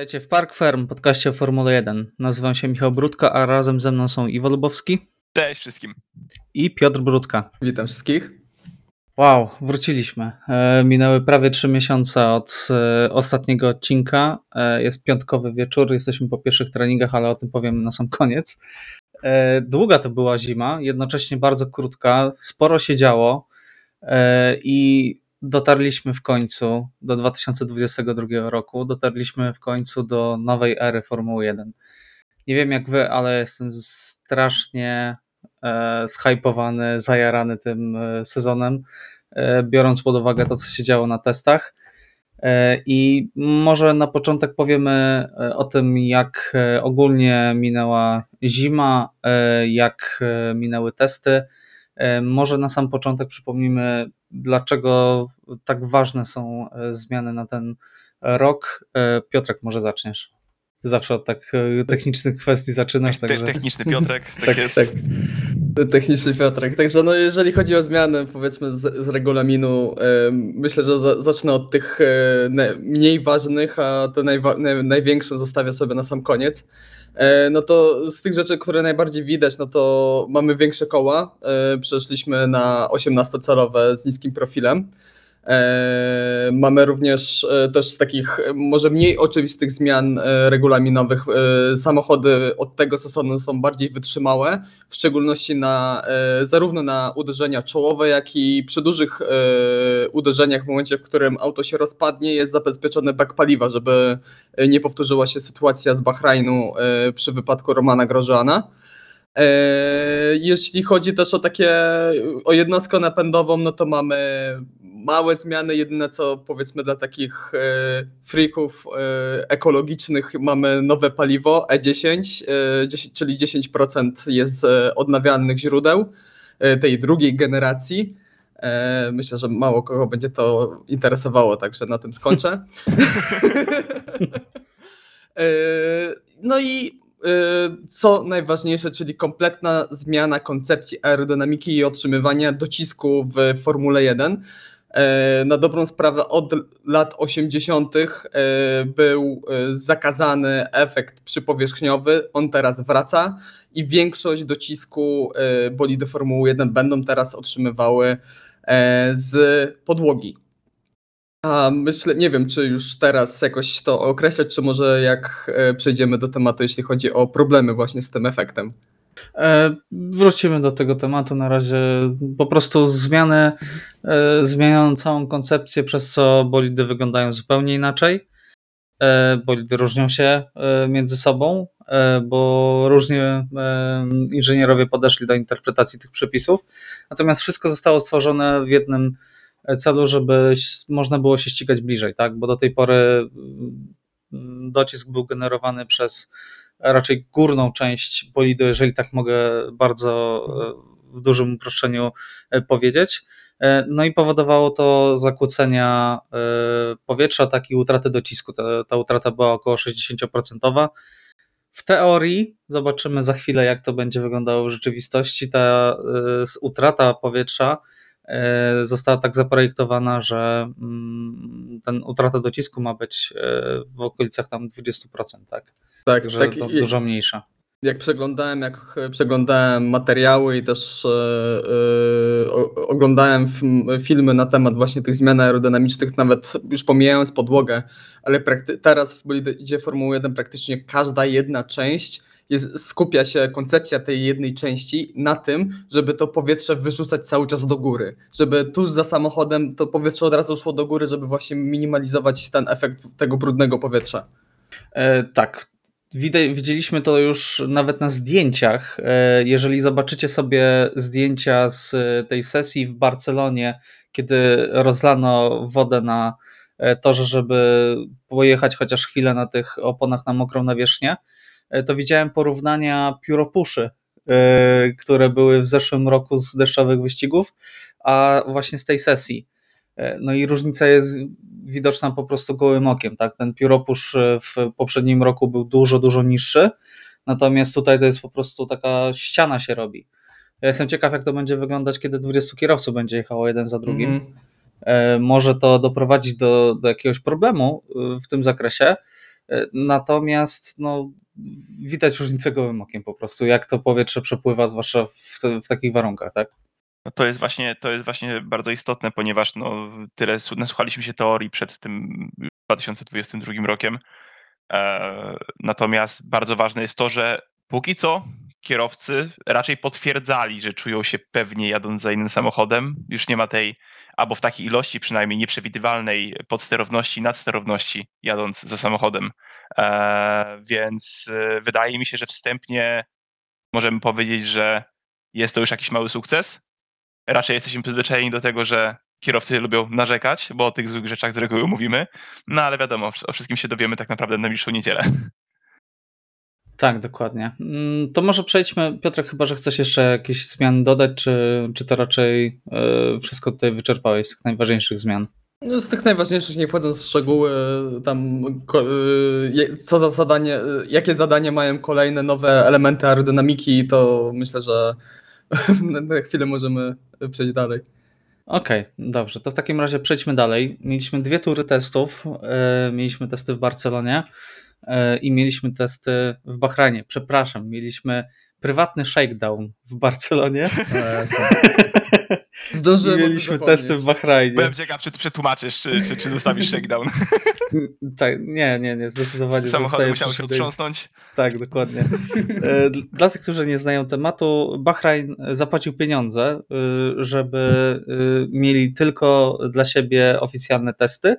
Witajcie w Park Firm, podcaście o Formule 1. Nazywam się Michał Brudka, a razem ze mną są Iwo Lubowski. Cześć wszystkim. I Piotr Brudka. Witam wszystkich. Wow, wróciliśmy. E, minęły prawie trzy miesiące od e, ostatniego odcinka. E, jest piątkowy wieczór, jesteśmy po pierwszych treningach, ale o tym powiem na sam koniec. Długa to była zima, jednocześnie bardzo krótka, sporo się działo i dotarliśmy w końcu do 2022 roku, dotarliśmy w końcu do nowej ery Formuły 1. Nie wiem jak wy, ale jestem strasznie e, zhypowany, zajarany tym e, sezonem, e, biorąc pod uwagę to, co się działo na testach. E, I może na początek powiemy e, o tym, jak e, ogólnie minęła zima, jak minęły testy. Może na sam początek przypomnimy, dlaczego tak ważne są zmiany na ten rok. Piotrek, może zaczniesz. Zawsze od tak technicznych kwestii zaczynasz. Te, także... Techniczny Piotrek, tak, tak jest. Tak. Techniczny Piotrek. Także no, jeżeli chodzi o zmiany, powiedzmy z, z regulaminu, e, myślę, że za, zacznę od tych e, ne, mniej ważnych, a te najwa, naj, największe zostawię sobie na sam koniec. E, no to z tych rzeczy, które najbardziej widać, no to mamy większe koła. E, przeszliśmy na 18-calowe z niskim profilem. E, mamy również e, też z takich może mniej oczywistych zmian e, regulaminowych. Samochody od tego sezonu są bardziej wytrzymałe, w szczególności na, zarówno na uderzenia czołowe, jak i przy dużych uderzeniach w momencie, w którym auto się rozpadnie, jest zabezpieczony bak paliwa, żeby nie powtórzyła się sytuacja z Bahrajnu przy wypadku Romana Grożana. Jeśli chodzi też o takie, o jednostkę napędową, no to mamy małe zmiany, jedyne co powiedzmy dla takich e, freaków e, ekologicznych mamy nowe paliwo E10, e, czyli 10% jest z odnawialnych źródeł tej drugiej generacji. Myślę, że mało kogo będzie to interesowało, także na tym skończę. no i co najważniejsze, czyli kompletna zmiana koncepcji aerodynamiki i otrzymywania docisku w Formule 1. E, na dobrą sprawę od lat 80. E, był e, zakazany efekt przypowierzchniowy, on teraz wraca i większość docisku bolidy Formuły 1 będą teraz otrzymywały z podłogi. A myślę, nie wiem, czy już teraz jakoś to określać, czy może jak przejdziemy do tematu, jeśli chodzi o problemy właśnie z tym efektem. E, wrócimy do tego tematu. Na razie po prostu zmiany e, zmieniają całą koncepcję, przez co bolidy wyglądają zupełnie inaczej. E, bolidy różnią się między sobą, bo różnie inżynierowie podeszli do interpretacji tych przepisów. Natomiast wszystko zostało stworzone w jednym celu, żeby można było się ścigać bliżej, tak? Bo do tej pory docisk był generowany przez raczej górną część bolidu, jeżeli tak mogę bardzo e, w dużym uproszczeniu e, powiedzieć. E, no i powodowało to zakłócenia powietrza, tak i utratę docisku. Ta, ta utrata była około 60%. W teorii, zobaczymy za chwilę, jak to będzie wyglądało w rzeczywistości, ta utrata powietrza została tak zaprojektowana, że mm, ten utrata docisku ma być w okolicach tam 20%, tak? Tak, Także tak dużo mniejsza. Jak przeglądałem, jak przeglądałem materiały i też e, e, oglądałem filmy na temat właśnie tych zmian aerodynamicznych, nawet już pomijając podłogę, ale teraz w bolidzie Formuły 1 praktycznie każda jedna część jest, skupia się koncepcja tej jednej części na tym, żeby to powietrze wyrzucać cały czas do góry. Żeby tuż za samochodem to powietrze od razu szło do góry, żeby właśnie minimalizować ten efekt tego brudnego powietrza. E, tak, Widzieliśmy to już nawet na zdjęciach. E, jeżeli zobaczycie sobie zdjęcia z tej sesji w Barcelonie, kiedy rozlano wodę na e, torze, żeby pojechać chociaż chwilę na tych oponach na mokrą nawierzchnię, e, to widziałem porównania pióropuszy, które były w zeszłym roku z deszczowych wyścigów, a właśnie z tej sesji. No i różnica jest widoczna po prostu gołym okiem. Tak? Ten pióropusz e, w poprzednim roku był dużo, dużo niższy, natomiast tutaj to jest po prostu taka ściana się robi. Ja jestem ciekaw, jak to będzie wyglądać, kiedy 20 kierowców będzie jechało jeden za drugim. Mm. Może to doprowadzić do, do jakiegoś problemu e, w tym zakresie. E, Natomiast no, widać różnicę gołym okiem po prostu, jak to powietrze przepływa, zwłaszcza w, w takich warunkach, tak? No to jest właśnie, to jest właśnie bardzo istotne, ponieważ no, tyle nasłuchaliśmy się teorii przed tym 2022 rokiem. E, natomiast bardzo ważne jest to, że póki co kierowcy raczej potwierdzali, że czują się pewnie jadąc za innym samochodem. Już nie ma tej, albo w takiej ilości przynajmniej nieprzewidywalnej podsterowności, nadsterowności jadąc za samochodem. E, więc e, wydaje mi się, że wstępnie możemy powiedzieć, że jest to już jakiś mały sukces. Raczej jesteśmy przyzwyczajeni do tego, że kierowcy lubią narzekać, bo o tych złych rzeczach z reguły mówimy. No ale wiadomo, o wszystkim się dowiemy tak naprawdę na najbliższą niedzielę. Tak, dokładnie. Mm, To może przejdźmy, Piotrek, chyba, że chcesz jeszcze jakieś zmiany dodać, czy, czy to raczej e, wszystko tutaj wyczerpałeś z tych najważniejszych zmian? No, z tych najważniejszych, nie wchodząc w szczegóły, tam ko- y, je- co za zadanie, jakie zadanie mają kolejne nowe elementy aerodynamiki, to myślę, że na- chwilę możemy przejść dalej. Okej, dobrze. To w takim razie przejdźmy dalej. Mieliśmy dwie tury testów. E, Mieliśmy testy w Barcelonie e, i mieliśmy testy w Bahrajnie. Przepraszam, mieliśmy prywatny shakedown w Barcelonie. Zdążyłem mieliśmy testy w Bahrajnie. Byłem ciekaw, czy ty przetłumaczysz, czy, czy, czy zostawisz shakedown. Tak, nie, nie, nie, zdecydowanie. Samochody musiały się otrząsnąć. Tak, dokładnie. E, Dla tych, którzy nie znają tematu, Bahrain zapłacił pieniądze, y, żeby mieli tylko dla siebie oficjalne testy,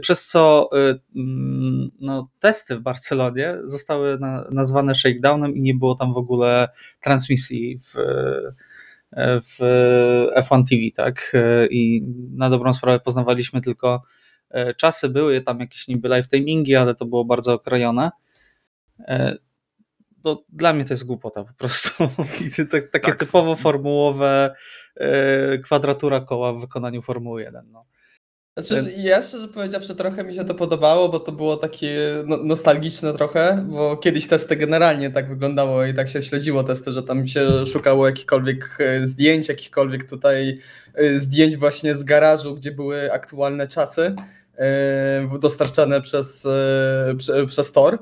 przez co y, mm, no, testy w Barcelonie zostały na, nazwane shakedownem i nie było tam w ogóle transmisji w, w F1 TV, tak? I na dobrą sprawę poznawaliśmy tylko e, czasy, były tam jakieś niby live timingi, ale to było bardzo okrojone. E, To dla mnie to jest głupota po prostu. Tak- takie Tak. typowo formułowe e, kwadratura koła w wykonaniu Formuły 1. No. Znaczy, ja szczerze powiedziawszy, trochę mi się to podobało, bo to było takie no, nostalgiczne trochę, bo kiedyś testy generalnie tak wyglądało i tak się śledziło testy, że tam się szukało jakichkolwiek e, zdjęć, jakichkolwiek tutaj e, zdjęć właśnie z garażu, gdzie były aktualne czasy e, dostarczane przez, prze, przez tor,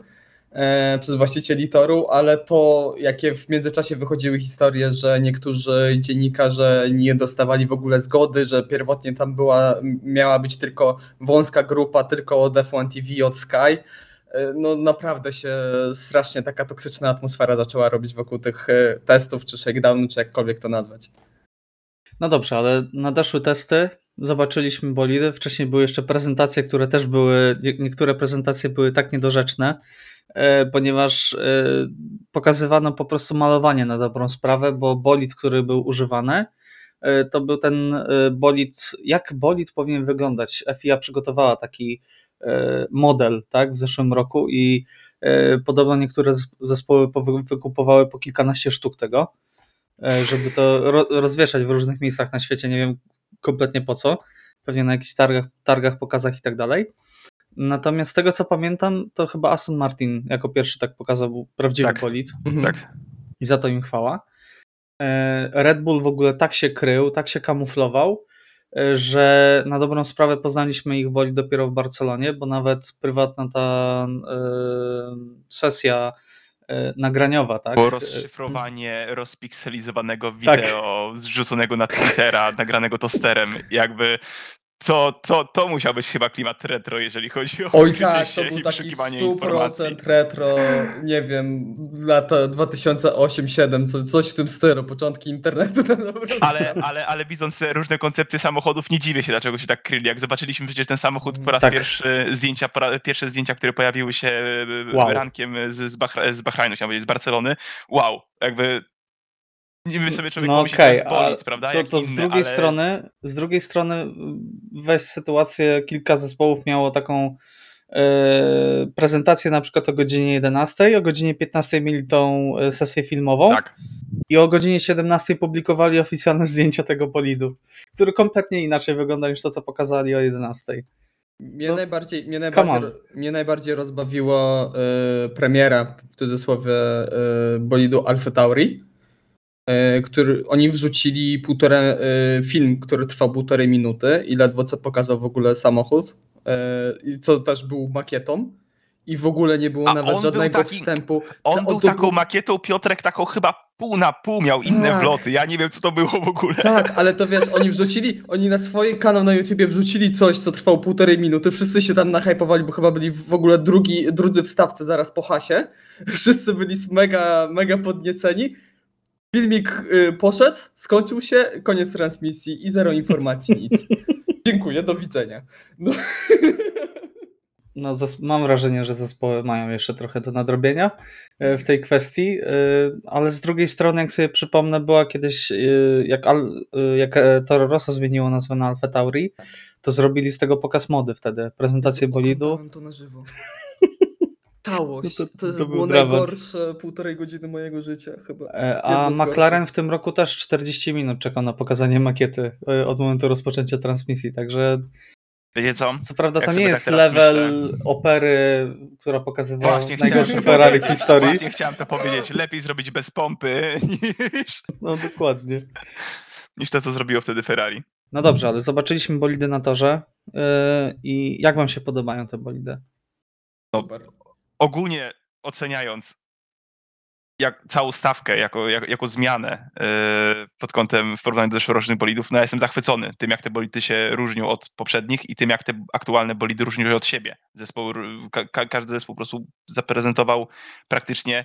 przez właścicieli toru, ale to jakie w międzyczasie wychodziły historie, że niektórzy dziennikarze nie dostawali w ogóle zgody, że pierwotnie tam była, miała być tylko wąska grupa, tylko od F1 TV, od Sky. E, No naprawdę się strasznie taka toksyczna atmosfera zaczęła robić wokół tych e, testów, czy shakedownu, czy jakkolwiek to nazwać. no dobrze, ale nadeszły testy, zobaczyliśmy bolidy. Wcześniej były jeszcze prezentacje, które też były, nie- niektóre prezentacje były tak niedorzeczne, e, ponieważ e, pokazywano po prostu malowanie na dobrą sprawę, bo bolid, który był używany, e, to był ten e, bolid, jak bolid powinien wyglądać. FIA przygotowała taki e, model tak, w zeszłym roku i e, podobno niektóre zespoły wykupowały po kilkanaście sztuk tego, e, żeby to ro- rozwieszać w różnych miejscach na świecie. Nie wiem kompletnie po co. Pewnie na jakichś targach, targach pokazach i tak dalej. Natomiast z tego co pamiętam, to chyba Aston Martin jako pierwszy tak pokazał prawdziwy Tak. bolid Tak. i za to im chwała. E, Red Bull w ogóle tak się krył, tak się kamuflował, e, że na dobrą sprawę poznaliśmy ich boli dopiero w Barcelonie, bo nawet prywatna ta e, sesja nagraniowa, tak? Było rozszyfrowanie rozpikselizowanego wideo zrzuconego na Twittera, nagranego tosterem. Jakby to, to, to musiał być chyba klimat retro, jeżeli chodzi o Oj tak, to był taki przeszukiwanie informacji. 100% retro, nie wiem, lata 2008-2007, co, coś w tym stylu, początki internetu. Ale, ale, ale widząc te różne koncepcje samochodów, nie dziwię się, dlaczego się tak kryli. Jak zobaczyliśmy przecież ten samochód po raz Tak. pierwszy, zdjęcia, po raz, pierwsze zdjęcia, które pojawiły się e, Wow. rankiem z, z, Bahra, z Bahrajnu, chciałem powiedzieć, z Barcelony. Wow, jakby niby sobie człowiek No pomyśli, że to jest bolid, a prawda? To, jak to z inny, drugiej ale... strony, z drugiej strony weź sytuację, kilka zespołów miało taką e, prezentację na przykład o godzinie 11, o godzinie 15 mieli tą e, sesję filmową Tak, i o godzinie 17 publikowali oficjalne zdjęcia tego bolidu, który kompletnie inaczej wygląda niż to, co pokazali o 11. Mnie, No, najbardziej, mnie, najbardziej, mnie najbardziej rozbawiło e, premiera, w cudzysłowie, e, bolidu Alfa Tauri, który oni wrzucili półtora, e, film, który trwał półtorej minuty i ledwo co pokazał w ogóle samochód, e, i co też był makietą. i w ogóle nie było A nawet żadnego taki- wstępu. On był taką makietą, Piotrek, taką chyba pół na pół miał inne Tak. wloty. Ja nie wiem, co to było w ogóle. Tak, ale to wiesz, oni wrzucili, oni na swój kanał na YouTubie wrzucili coś, co trwało półtorej minuty, wszyscy się tam nahypowali, bo chyba byli w ogóle drugi, drudzy w stawce zaraz po hasie, wszyscy byli mega, mega podnieceni, filmik y, poszedł, skończył się, koniec transmisji i zero informacji, nic. Dziękuję, do widzenia. No. No, mam wrażenie, że zespoły mają jeszcze trochę do nadrobienia e, w tej kwestii, e, ale z drugiej strony, jak sobie przypomnę, była kiedyś, e, jak, Al, jak Toro Rosso zmieniło nazwę na Alfa Tauri, to zrobili z tego pokaz mody wtedy, prezentację bolidu. To na żywo. Całość, No to, to- to był było dramat. najgorsze półtorej godziny mojego życia chyba. E, A McLaren w tym roku też 40 minut czekał na pokazanie makiety e, od momentu rozpoczęcia transmisji, także Wiecie co? co prawda Jak to nie tak jest level opery, która pokazywała Właśnie najgorsze Ferrari w historii. Właśnie chciałem to powiedzieć. Lepiej zrobić bez pompy niż, No dokładnie. niż to, co zrobiło wtedy Ferrari. No dobrze, ale zobaczyliśmy bolidy na torze yy, i jak wam się podobają te bolidy? Super. Ogólnie oceniając jak, całą stawkę jako, jako, jako zmianę yy, pod kątem w porównaniu do zeszłorocznych bolidów, no ja jestem zachwycony tym, jak te bolidy się różnią od poprzednich i tym, jak te aktualne bolidy różnią się od siebie. Zespoł, ka, ka, każdy zespół po prostu zaprezentował praktycznie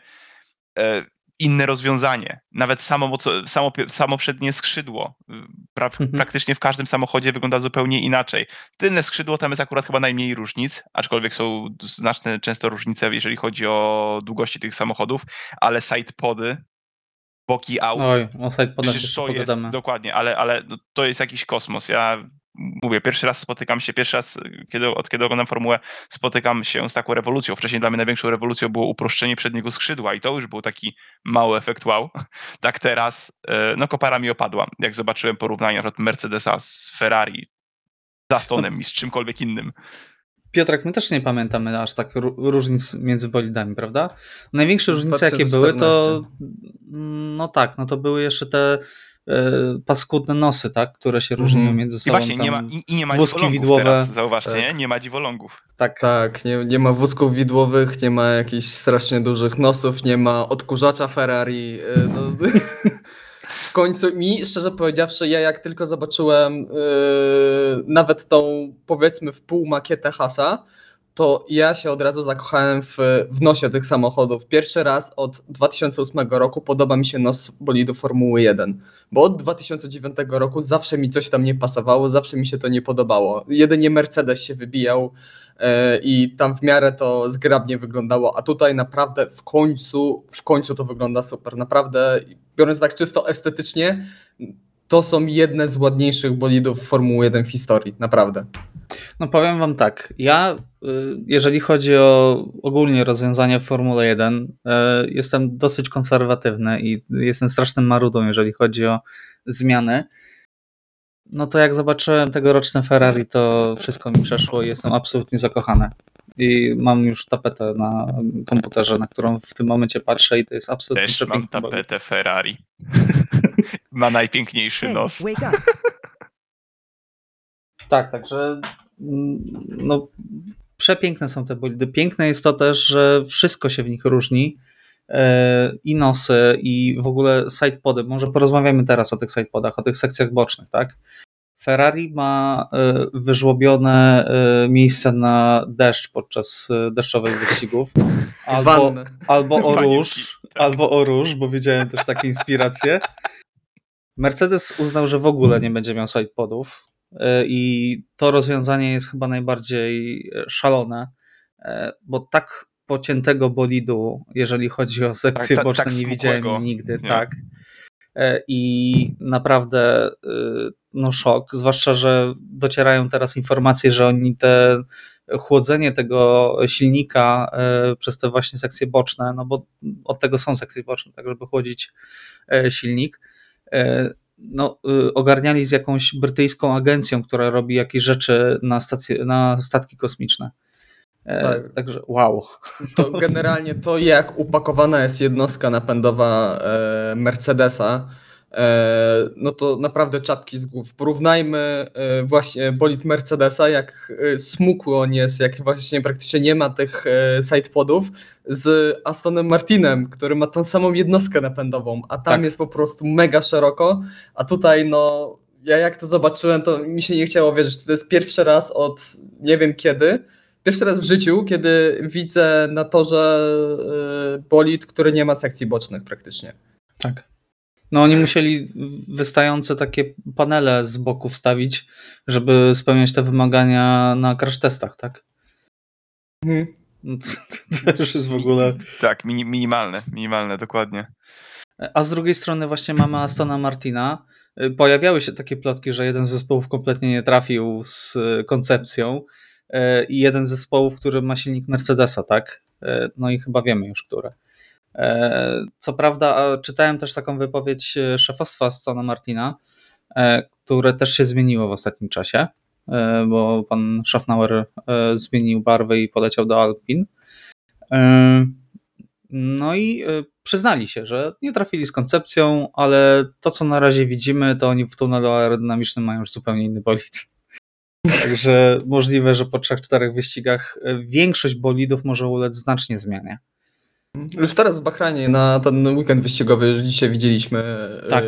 e, inne rozwiązanie. Nawet samo, samo, samo przednie skrzydło y, pra, Mhm. praktycznie w każdym samochodzie wygląda zupełnie inaczej. Tylne skrzydło tam jest akurat chyba najmniej różnic, aczkolwiek są znaczne często różnice, jeżeli chodzi o długości tych samochodów, ale sidepody, boki aut, Oj, o sidepodach to jest, dokładnie, ale, ale no, to jest jakiś kosmos. Ja mówię, pierwszy raz spotykam się, pierwszy raz, kiedy, od kiedy oglądam formułę, spotykam się z taką rewolucją. Wcześniej dla mnie największą rewolucją było uproszczenie przedniego skrzydła i to już był taki mały efekt wow. Tak teraz, e, no kopara mi opadła, jak zobaczyłem porównanie na przykład Mercedesa z Ferrari, z Astonem i z czymkolwiek innym. Piotrek, my też nie pamiętamy aż tak ró- różnic między bolidami, prawda? Największe różnice, jakie były, to 2014. no tak, no to były jeszcze te paskudne nosy, tak, które się różniły Mhm. między I sobą. właśnie nie ma, i, i nie ma wózki dziwolągów widłowe. teraz, zauważcie, Tak. nie? Nie ma dziwolągów. tak, Tak, nie, nie ma wózków widłowych, nie ma jakichś strasznie dużych nosów, nie ma odkurzacza Ferrari. y, No, w końcu mi, szczerze powiedziawszy, ja jak tylko zobaczyłem y, nawet tą powiedzmy w pół makietę Hasa, to ja się od razu zakochałem w, w nosie tych samochodów. Pierwszy raz od 2008 roku podoba mi się nos bolidu Formuły 1, bo od 2009 roku zawsze mi coś tam nie pasowało, zawsze mi się to nie podobało. Jedynie Mercedes się wybijał e, i tam w miarę to zgrabnie wyglądało, a tutaj naprawdę w końcu, w końcu to wygląda super. Naprawdę, biorąc tak czysto estetycznie, to są jedne z ładniejszych bolidów Formuły 1 w historii, naprawdę. No powiem wam tak, ja y, jeżeli chodzi o ogólnie rozwiązania w Formule 1, y, jestem dosyć konserwatywny i jestem strasznym marudą, jeżeli chodzi o zmiany. No to jak zobaczyłem tegoroczne Ferrari, to wszystko mi przeszło i jestem absolutnie zakochany. I mam już tapetę na komputerze, na którą w tym momencie patrzę i to jest absolutnie Też mam tapetę Ferrari. ma najpiękniejszy nos. Wake up. Tak, także mm, no, przepiękne są te bolidy. Piękne jest to też, że wszystko się w nich różni. E, I nosy, i w ogóle sidepody. Może porozmawiamy teraz o tych sidepodach, o tych sekcjach bocznych, tak? Ferrari ma e, wyżłobione e, miejsce na deszcz podczas deszczowych wyścigów. Albo, albo o róż, tak. albo o róż, bo widziałem też takie inspiracje. Mercedes uznał, że w ogóle nie będzie miał sidepodów i to rozwiązanie jest chyba najbardziej szalone, bo tak pociętego bolidu, jeżeli chodzi o sekcje tak- boczne, tak nie widziałem nigdy, nie? tak. E, I naprawdę e, no szok, zwłaszcza, że docierają teraz informacje, że oni te chłodzenie tego silnika e, przez te właśnie sekcje boczne, no bo od tego są sekcje boczne, tak żeby chłodzić silnik, no, ogarniali z jakąś brytyjską agencją, która robi jakieś rzeczy na, stacje, na statki kosmiczne. E, Tak. Także wow. To generalnie to, jak upakowana jest jednostka napędowa e, Mercedesa, e, no to naprawdę czapki z głów. Porównajmy właśnie bolid Mercedesa, jak smukły on jest, jak właśnie praktycznie nie ma tych sidepodów, z Astonem Martinem, który ma tą samą jednostkę napędową, a tam Tak. jest po prostu mega szeroko, a tutaj no ja jak to zobaczyłem, to mi się nie chciało wierzyć. To jest pierwszy raz od nie wiem kiedy, pierwszy raz w życiu, kiedy widzę na torze e, bolid, który nie ma sekcji bocznych praktycznie. Tak. No oni musieli wystające takie panele z boku wstawić, żeby spełniać te wymagania na crash testach, tak? No to, to, to już jest w ogóle... Tak, mini, minimalne, minimalne, dokładnie. A z drugiej strony właśnie mamy Astona Martina. Y, Pojawiały się takie plotki, że jeden z zespołów kompletnie nie trafił z y, koncepcją y, i jeden z zespołów, który ma silnik Mercedesa, tak? Y, No i chyba wiemy już, które. E, Co prawda, czytałem też taką wypowiedź e, szefostwa Astona Martina, e, które też się zmieniło w ostatnim czasie, e, bo pan Schaffnauer e, zmienił barwy i poleciał do Alpin. E, No i e, przyznali się, że nie trafili z koncepcją, ale to, co na razie widzimy, to oni w tunelu aerodynamicznym mają już zupełnie inny bolid. Także możliwe, że po 3-4 wyścigach e, większość bolidów może ulec znacznie zmianie. Już teraz w Bahrajnie na ten weekend wyścigowy, już dzisiaj widzieliśmy, Tak. e,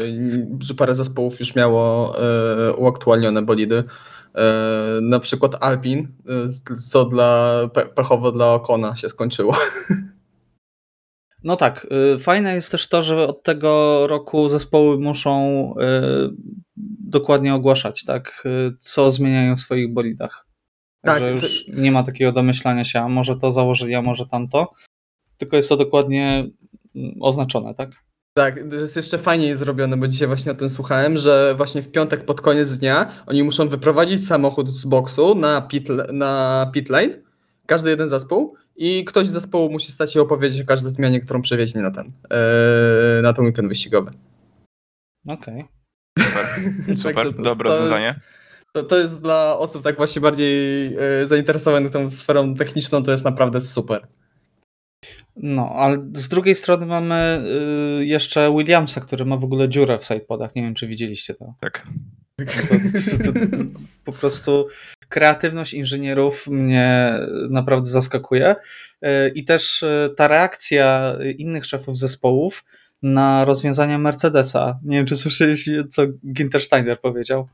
że parę zespołów już miało e, uaktualnione bolidy. Na przykład Alpin, co dla pe- pechowo dla Okona się skończyło. No tak, y, fajne jest też to, że od tego roku zespoły muszą y, dokładnie ogłaszać, tak, y, co zmieniają w swoich bolidach. Tak, Także to- już nie ma takiego domyślania się, a może to założyli, a może tamto, tylko jest to dokładnie mm, oznaczone, tak? Tak, to jest jeszcze fajniej zrobione, bo dzisiaj właśnie o tym słuchałem, że właśnie w piątek pod koniec dnia oni muszą wyprowadzić samochód z boksu na pit, na pit lane, każdy jeden zespół i ktoś z zespołu musi stać się opowiedzieć o każdej zmianie, którą przewieźli na ten, e, na ten weekend wyścigowy. Okej. Super, super Także to- dobre to rozwiązanie. Jest, to, to jest dla osób tak właśnie bardziej e, zainteresowanych tą sferą techniczną, to jest naprawdę super. No, ale z drugiej strony mamy y, jeszcze Williamsa, który ma w ogóle dziurę w sidepodach, nie wiem, czy widzieliście to. Tak. To, to, to, to, po prostu kreatywność inżynierów mnie naprawdę zaskakuje. Yy, I też yy, ta reakcja innych szefów zespołów na rozwiązania Mercedesa. Nie wiem, czy słyszeliście, co Ginter Steiner powiedział.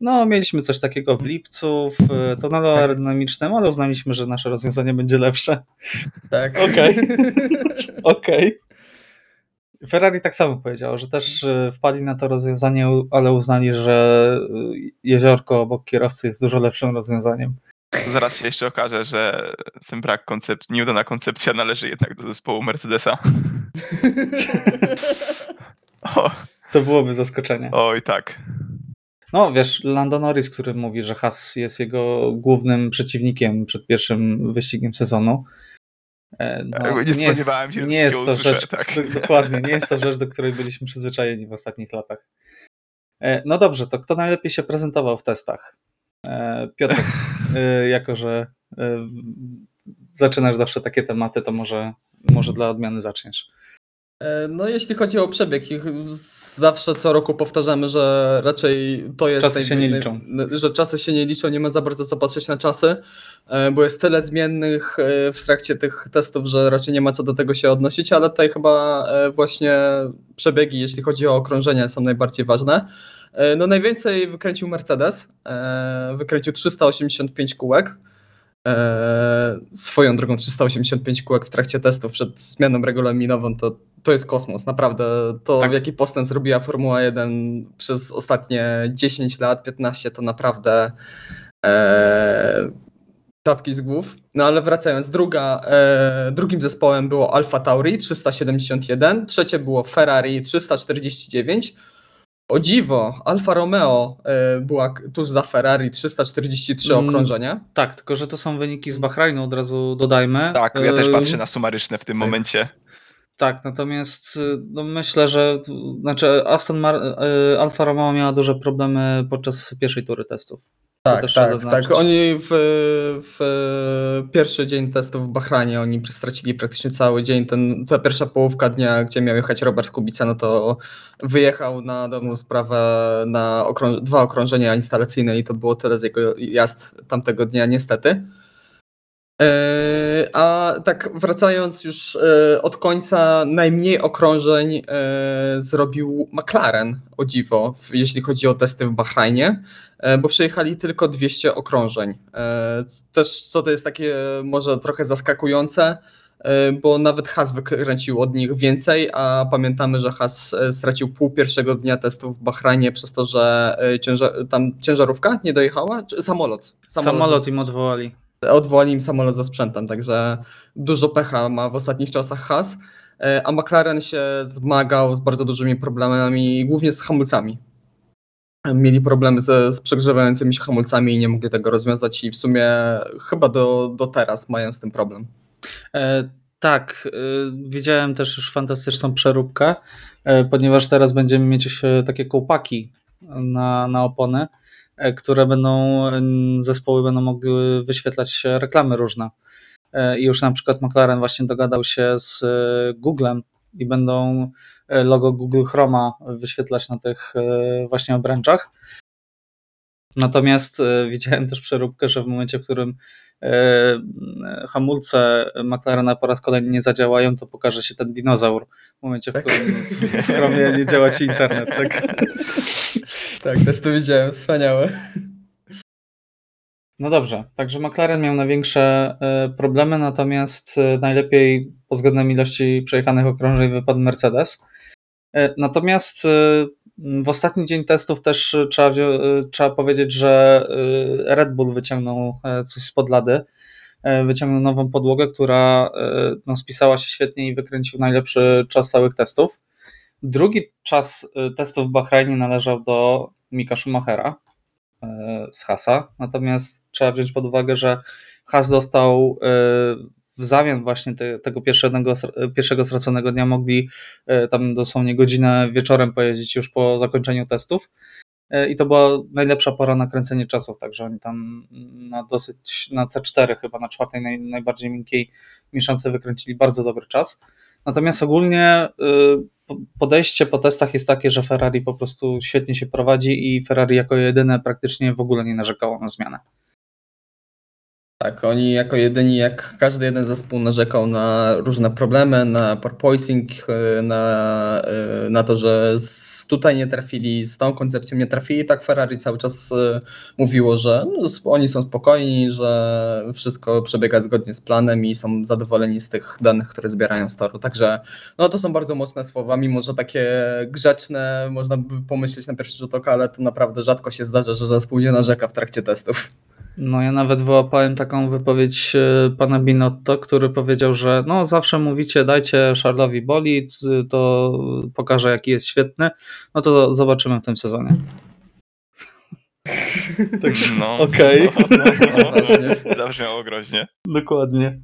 No, mieliśmy coś takiego w lipcu, w tunelu aerodynamicznym, ale uznaliśmy, że nasze rozwiązanie będzie lepsze. Tak. Okej. Okej. Ferrari tak samo powiedział, że też y, wpadli na to rozwiązanie, ale uznali, że y, jeziorko obok kierowcy jest dużo lepszym rozwiązaniem. To zaraz się jeszcze okaże, że ten brak koncepcji, nieudana koncepcja należy jednak do zespołu Mercedesa. O, To byłoby zaskoczenie. oj, tak. No wiesz, Lando Norris, który mówi, że Haas jest jego głównym przeciwnikiem przed pierwszym wyścigiem sezonu. E, No, Nie spodziewałem się, że nie jest to usłyszę, rzecz, tak. do- dokładnie, nie jest to rzecz, do której byliśmy przyzwyczajeni w ostatnich latach. E, No dobrze, to kto najlepiej się prezentował w testach? E, Piotr, e, jako że e, zaczynasz zawsze takie tematy, to może, może dla odmiany zaczniesz. E, No jeśli chodzi o przebieg, zawsze co roku powtarzamy, że raczej to jest... Czasy się nie liczą. Że czasy się nie liczą, nie ma za bardzo co patrzeć na czasy, e, bo jest tyle zmiennych e, w trakcie tych testów, że raczej nie ma co do tego się odnosić, ale tutaj chyba właśnie przebiegi, jeśli chodzi o okrążenia, są najbardziej ważne. No najwięcej wykręcił Mercedes, wykręcił 385 kółek. E, swoją drogą 385 kółek w trakcie testów przed zmianą regulaminową to, to jest kosmos, naprawdę. To Tak. jaki postęp zrobiła Formuła 1 przez ostatnie 10 lat, 15 to naprawdę e, czapki z głów. No ale wracając, druga, e, drugim zespołem było Alfa Tauri 371, trzecie było Ferrari 349. O dziwo, Alfa Romeo e, była tuż za Ferrari 343 Mm. okrążenia. Tak, tylko że to są wyniki z Bahrajnu, od razu dodajmy. Tak, ja też E, patrzę na sumaryczne w tym tak. momencie. Tak, natomiast y, no myślę, że znaczy Aston Mar- Alfa Romeo miała duże problemy podczas pierwszej tury testów. Tak, tak, zaznaczyć. tak. Oni w, w pierwszy dzień testów w Bahrajnie, oni stracili praktycznie cały dzień. Ten, ta pierwsza połówka dnia, gdzie miał jechać Robert Kubica, no to wyjechał na dobrą sprawę na okrąż- dwa okrążenia instalacyjne i to było tyle z jego jazd tamtego dnia, niestety. E, A tak wracając już e, od końca, najmniej okrążeń e, zrobił McLaren, o dziwo, jeśli chodzi o testy w Bahrajnie, bo przejechali tylko 200 okrążeń. Też co to jest takie może trochę zaskakujące, bo nawet Haas wykręcił od nich więcej, a pamiętamy, że Haas e, stracił pół pierwszego dnia testów w Bahrajnie przez to, że ciężar, tam ciężarówka nie dojechała? Czy samolot? Samolot ze- im odwołali. Odwołali im samolot ze sprzętem, także dużo pecha ma w ostatnich czasach Haas, e, a McLaren się zmagał z bardzo dużymi problemami, głównie z hamulcami. Mieli problemy ze, z przegrzewającymi się hamulcami i nie mogli tego rozwiązać i w sumie chyba do, do teraz mają z tym problem. E, tak, e, widziałem też już fantastyczną przeróbkę, e, ponieważ teraz będziemy mieć takie kołpaki na, na opony, które będą, zespoły będą mogły wyświetlać reklamy różne. E, I już na przykład McLaren właśnie dogadał się z e, Googlem i będą e, logo Google Chroma wyświetlać na tych e, właśnie obręczach. Natomiast e, widziałem też przeróbkę, że w momencie, w którym e, hamulce McLarena po raz kolejny nie zadziałają, to pokaże się ten dinozaur. W momencie, w Tak. którym w Chromie nie działa ci internet. Tak? Tak, też to widziałem, wspaniałe. No dobrze, także McLaren miał największe e, problemy, natomiast najlepiej pod względem ilości przejechanych okrążeń wypadł Mercedes. Natomiast w ostatni dzień testów też e, trzeba, e, trzeba powiedzieć, że e, Red Bull wyciągnął coś spod lady. Wyciągnął nową podłogę, która no, spisała się świetnie i wykręcił najlepszy czas całych testów. Drugi czas testów w Bahrajnie należał do Mika Schumachera z Hasa. Natomiast trzeba wziąć pod uwagę, że Has dostał w zamian właśnie te, tego pierwszego, pierwszego straconego dnia mogli e, tam dosłownie godzinę wieczorem pojeździć już po zakończeniu testów. E, I to była najlepsza pora na kręcenie czasów, także oni tam na dosyć, na C4 chyba, na czwartej naj, najbardziej miękkiej mieszance wykręcili bardzo dobry czas. Natomiast ogólnie po- podejście po testach jest takie, że Ferrari po prostu świetnie się prowadzi i Ferrari jako jedyne praktycznie w ogóle nie narzekało na zmianę. Tak, oni jako jedyni, jak każdy jeden zespół narzekał na różne problemy, na porpoising, e, na, e, na to, że z, tutaj nie trafili, z tą koncepcją nie trafili, tak Ferrari cały czas e, mówiło, że no, oni są spokojni, że wszystko przebiega zgodnie z planem i są zadowoleni z tych danych, które zbierają z toru. Także no, to są bardzo mocne słowa, mimo że takie grzeczne, można by pomyśleć na pierwszy rzut oka, ale to naprawdę rzadko się zdarza, że zespół nie narzeka w trakcie testów. No ja nawet wyłapałem taką wypowiedź e, pana Binotto, który powiedział, że no zawsze mówicie dajcie Charlesowi bolid, to pokaże jaki jest świetny, no to zobaczymy w tym sezonie. Także No, okej. no, no, no, Właśnie. Zabrzmiało groźnie. Dokładnie.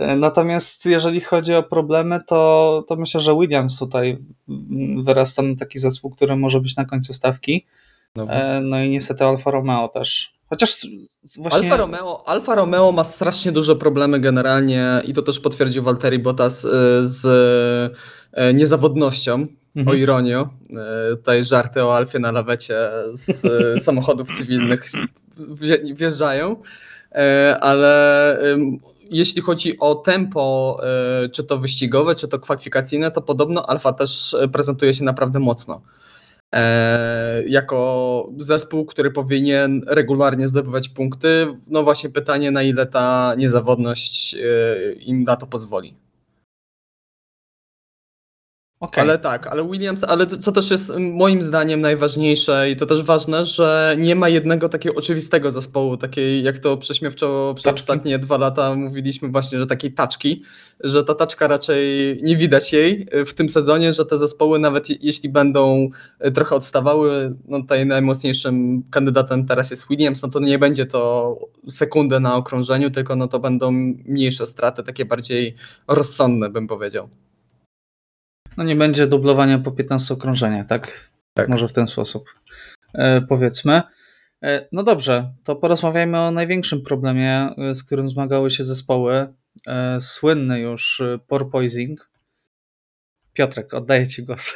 E, Natomiast jeżeli chodzi o problemy, to, to myślę, że Williams tutaj wyrasta na taki zespół, który może być na końcu stawki. No. E, No i niestety Alfa Romeo też. Chociaż właśnie. Alfa, Romeo, Alfa Romeo ma strasznie duże problemy generalnie i to też potwierdził Valtteri Bottas y, z y, niezawodnością, Mhm. o ironię. Y, Tutaj żarty o Alfie na lawecie z samochodów cywilnych wje- wjeżdżają, ale jeśli chodzi o tempo, czy to wyścigowe, czy to kwalifikacyjne, to podobno Alfa też prezentuje się naprawdę mocno jako zespół, który powinien regularnie zdobywać punkty. No właśnie pytanie, na ile ta niezawodność e, im na to pozwoli. Okej. Ale tak, ale Williams, ale co też jest moim zdaniem najważniejsze i to też ważne, że nie ma jednego takiego oczywistego zespołu, takiej jak to prześmiewczo przez Taczki. ostatnie dwa lata mówiliśmy właśnie, że takiej taczki, że ta taczka raczej nie widać jej w tym sezonie, że te zespoły nawet je- jeśli będą e, trochę odstawały, no tutaj najmocniejszym kandydatem teraz jest Williams, no to nie będzie to sekundę na okrążeniu, tylko no to będą mniejsze straty, takie bardziej rozsądne bym powiedział. No nie będzie dublowania po 15 okrążeniach, tak? Tak. Może w ten sposób e, powiedzmy. E, no dobrze, to porozmawiajmy o największym problemie, e, z którym zmagały się zespoły. Słynny już porpoising. Piotrek, oddaję Ci głos.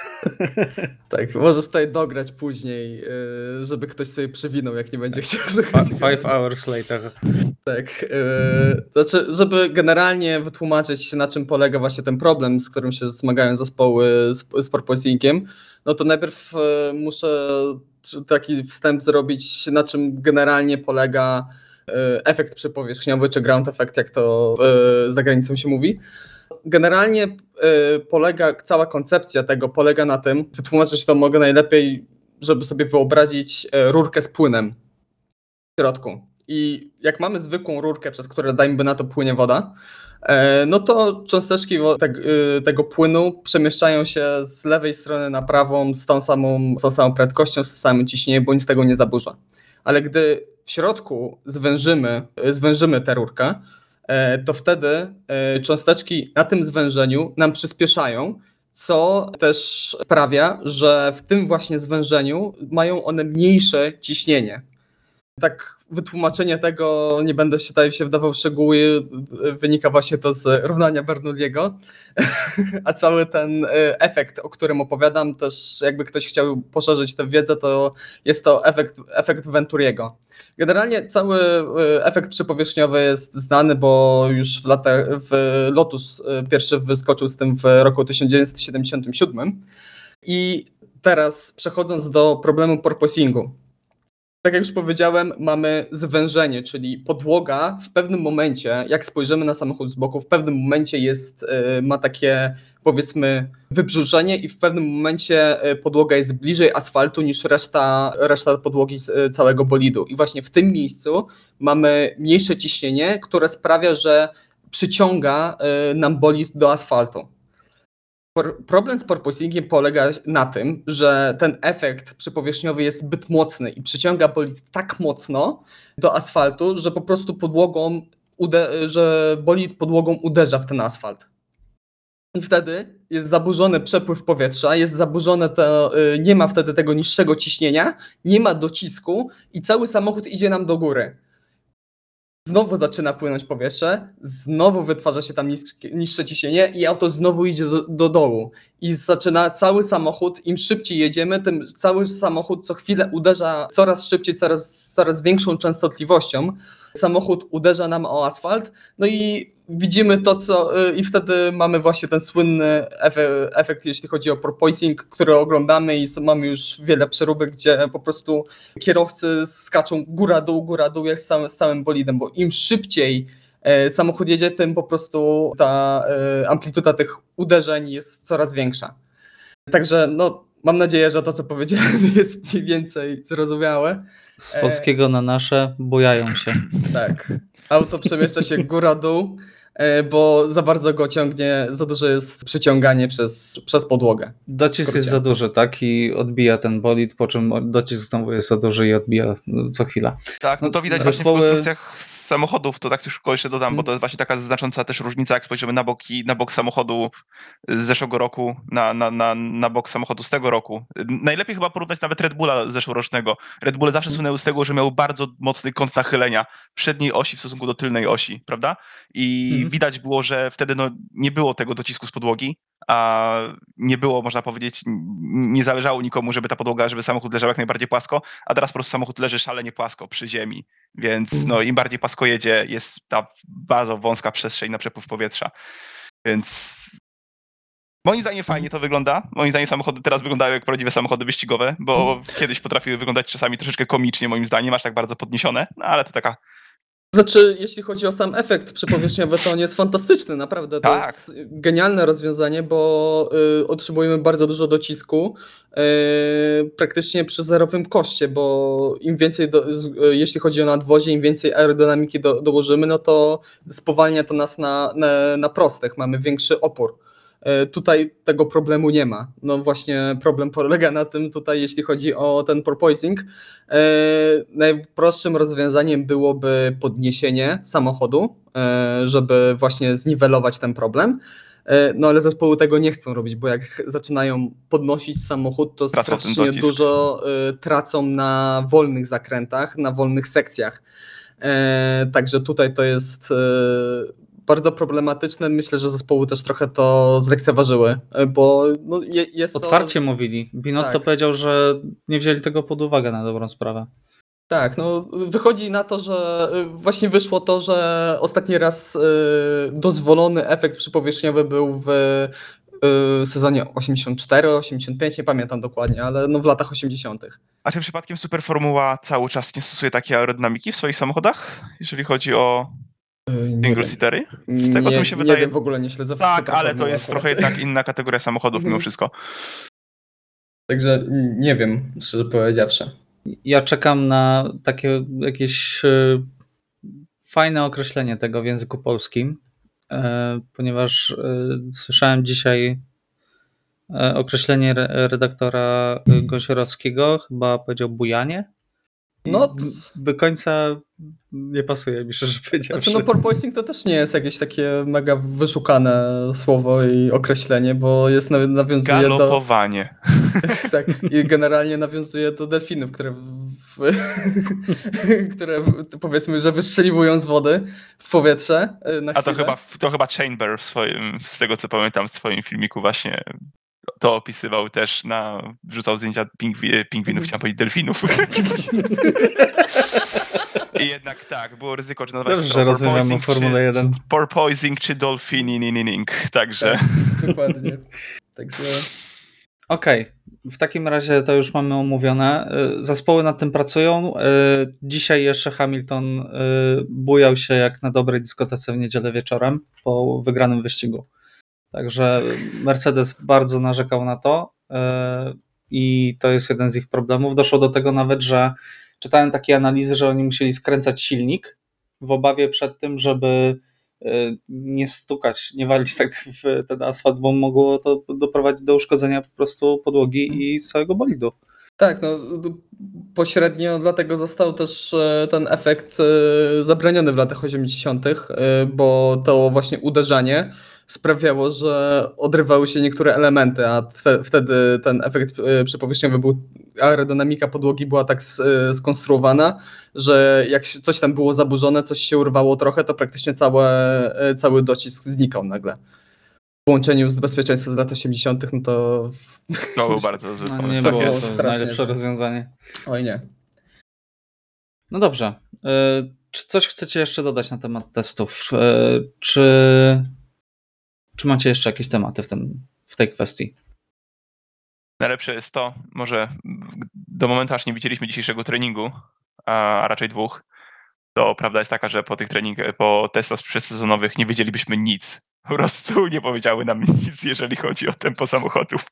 Tak, możesz tutaj dograć później, żeby ktoś sobie przewinął, jak nie będzie chciał słuchać. Five hours later. Tak, znaczy, żeby generalnie wytłumaczyć, na czym polega właśnie ten problem, z którym się zmagają zespoły z, z porpoisingiem, no to najpierw muszę taki wstęp zrobić, na czym generalnie polega efekt przypowierzchniowy, czy ground effect, jak to za granicą się mówi. Generalnie e, polega, cała koncepcja tego polega na tym, wytłumaczyć to mogę najlepiej, żeby sobie wyobrazić rurkę z płynem w środku. I jak mamy zwykłą rurkę, przez którą dajmy na to płynie woda, E, no to cząsteczki y, tego płynu przemieszczają się z lewej strony na prawą z tą samą, z tą samą prędkością, z samym ciśnieniem, bo nic tego nie zaburza. Ale gdy w środku zwężymy, zwężymy tę rurkę, to wtedy e, cząsteczki na tym zwężeniu nam przyspieszają, co też sprawia, że w tym właśnie zwężeniu mają one mniejsze ciśnienie. Tak wytłumaczenie tego, nie będę się tutaj się wdawał w szczegóły, wynika właśnie to z równania Bernoulliego, a cały ten e, efekt, o którym opowiadam, też jakby ktoś chciał poszerzyć tę wiedzę, to jest to efekt, efekt Venturiego. Generalnie cały e, efekt przypowierzchniowy jest znany, bo już w latach, w Lotus pierwszy wyskoczył z tym w roku 1977 i teraz przechodząc do problemu porpoisingu, tak jak już powiedziałem, mamy zwężenie, czyli podłoga w pewnym momencie, jak spojrzymy na samochód z boku, w pewnym momencie jest, e, ma takie powiedzmy wybrzuszenie i w pewnym momencie e, podłoga jest bliżej asfaltu niż reszta, reszta podłogi z e, całego bolidu. I właśnie w tym miejscu mamy mniejsze ciśnienie, które sprawia, że przyciąga nam bolid do asfaltu. Problem z porpoisingiem polega na tym, że ten efekt przypowierzchniowy jest zbyt mocny i przyciąga bolid tak mocno do asfaltu, że po prostu podłogą, że bolid podłogą uderza w ten asfalt. I wtedy jest zaburzony przepływ powietrza, jest zaburzone to, y, nie ma wtedy tego niższego ciśnienia, nie ma docisku i cały samochód idzie nam do góry znowu zaczyna płynąć powietrze, znowu wytwarza się tam niskie, niższe ciśnienie i auto znowu idzie do, do dołu. I zaczyna cały samochód, im szybciej jedziemy, tym cały samochód co chwilę uderza coraz szybciej, coraz, coraz większą częstotliwością. Samochód uderza nam o asfalt, no i widzimy to, co y, i wtedy mamy właśnie ten słynny efekt, jeśli chodzi o porpoising, który oglądamy i mamy już wiele przeróbek, gdzie po prostu kierowcy skaczą góra-dół, góra-dół jak z całym, z całym bolidem, bo im szybciej e, samochód jedzie, tym po prostu ta e, amplituda tych uderzeń jest coraz większa. Także no, mam nadzieję, że to, co powiedziałem, jest mniej więcej zrozumiałe. Z polskiego na nasze bujają się. Tak. Auto przemieszcza się góra-dół bo za bardzo go ciągnie, za duże jest przyciąganie przez, przez podłogę. Docisk jest za duży, tak? I odbija ten bolid, po czym docisk znowu jest za duży i odbija no, co chwila. Tak, no to widać Zespoły... właśnie w konstrukcjach samochodów, to tak tylko jeszcze dodam, bo to jest właśnie taka znacząca też różnica, jak spojrzymy na, boki, na bok samochodu z zeszłego roku, na, na, na, na bok samochodu z tego roku. Najlepiej chyba porównać nawet Red Bulla zeszłorocznego. Red Bull zawsze słynęły z tego, że miał bardzo mocny kąt nachylenia przedniej osi w stosunku do tylnej osi, prawda? I mhm. widać było, że wtedy no, nie było tego docisku z podłogi, a nie było, można powiedzieć, nie zależało nikomu, żeby ta podłoga, żeby samochód leżał jak najbardziej płasko, a teraz po prostu samochód leży szalenie płasko przy ziemi, więc no, im bardziej płasko jedzie, jest ta bardzo wąska przestrzeń na przepływ powietrza. Więc Moim zdaniem fajnie to wygląda. Moim zdaniem samochody teraz wyglądają jak prawdziwe samochody wyścigowe, bo kiedyś potrafiły wyglądać czasami troszeczkę komicznie, moim zdaniem, aż tak bardzo podniesione, no ale to taka znaczy, jeśli chodzi o sam efekt przypowierzchniowy, to on jest fantastyczny, naprawdę. To tak. jest genialne rozwiązanie, bo y, otrzymujemy bardzo dużo docisku y, praktycznie przy zerowym koszcie, bo im więcej, do, y, jeśli chodzi o nadwozie, im więcej aerodynamiki do, dołożymy, no to spowalnia to nas na, na, na prostych, mamy większy opór. E, tutaj tego problemu nie ma. No właśnie problem polega na tym tutaj, jeśli chodzi o ten porpoising. E, najprostszym rozwiązaniem byłoby podniesienie samochodu, e, żeby właśnie zniwelować ten problem. No ale zespoły tego nie chcą robić, bo jak zaczynają podnosić samochód, to Tracą strasznie dużo tracą na wolnych zakrętach, na wolnych sekcjach. Także tutaj to jest bardzo problematyczne. Myślę, że zespoły też trochę to zlekceważyły, e, bo no, je- jest to... Otwarcie mówili. Binotto Tak. powiedział, że nie wzięli tego pod uwagę na dobrą sprawę. Tak, no wychodzi na to, że y, właśnie wyszło to, że ostatni raz y, dozwolony efekt przypowierzchniowy był w y, sezonie 84-85, nie pamiętam dokładnie, ale no w latach 80. A czy przypadkiem Superformuła cały czas nie stosuje takiej aerodynamiki w swoich samochodach, jeżeli chodzi o single wiem, seatery? Z tego, co nie, mi się nie wydaje- wiem, w ogóle nie śledzę. Tak, ale to jest trochę jednak inna kategoria samochodów mimo Mhm. wszystko. Także nie wiem, szczerze powiedziawszy. Ja czekam na takie jakieś e, fajne określenie tego w języku polskim, e, ponieważ e, słyszałem dzisiaj e, określenie re- redaktora e, Gąsiorowskiego, chyba powiedział bujanie. No, do końca nie pasuje mi, szczerze powiedziawszy. Znaczy, no porpoising to też nie jest jakieś takie mega wyszukane słowo i określenie, bo jest naw- nawiązuje do... Galopowanie. Tak, i generalnie nawiązuje do delfinów, które, w, które powiedzmy, że wystrzeliwują z wody w powietrze. Na A to chyba, to chyba Chamber w swoim, z tego co pamiętam w swoim filmiku właśnie to opisywał też na, wrzucał zdjęcia pingwi, pingwinów, chciałem powiedzieć delfinów. I jednak tak, było ryzyko, czy nazywać Dobrze, to że rozmawiamy Formule czy, 1. porpoising czy dolphinining, także Tak, dokładnie. Także Okej, w takim razie to już mamy omówione. Y, Zespoły nad tym pracują. Y, Dzisiaj jeszcze Hamilton y, bujał się jak na dobrej dyskotece w niedzielę wieczorem po wygranym wyścigu. Także Mercedes bardzo narzekał na to y, i to jest jeden z ich problemów. Doszło do tego nawet, że czytałem takie analizy, że oni musieli skręcać silnik w obawie przed tym, żeby y, nie stukać, nie walić tak w ten asfalt, bo mogło to doprowadzić do uszkodzenia po prostu podłogi i całego bolidu. tak, no pośrednio dlatego został też e, ten efekt e, zabroniony w latach 80., e, bo to właśnie uderzanie sprawiało, że odrywały się niektóre elementy, a wte- wtedy ten efekt e, przepowierzchniowy był, aerodynamika podłogi była tak e, skonstruowana, że jak coś tam było zaburzone, coś się urwało trochę, to praktycznie całe, e, cały docisk znikał nagle. W połączeniu z bezpieczeństwem z lat 80., no to to był bardzo zły No, nie tak było jest. to najlepsze tak. rozwiązanie. oj nie. No dobrze. Y, Czy coś chcecie jeszcze dodać na temat testów? Y, Czy, czy macie jeszcze jakieś tematy w, tym, w tej kwestii? Najlepsze jest to, może do momentu aż nie widzieliśmy dzisiejszego treningu, a raczej dwóch, to prawda jest taka, że po tych trening, po testach przedsezonowych nie wiedzielibyśmy nic. Po prostu nie powiedziały nam nic, jeżeli chodzi o tempo samochodów.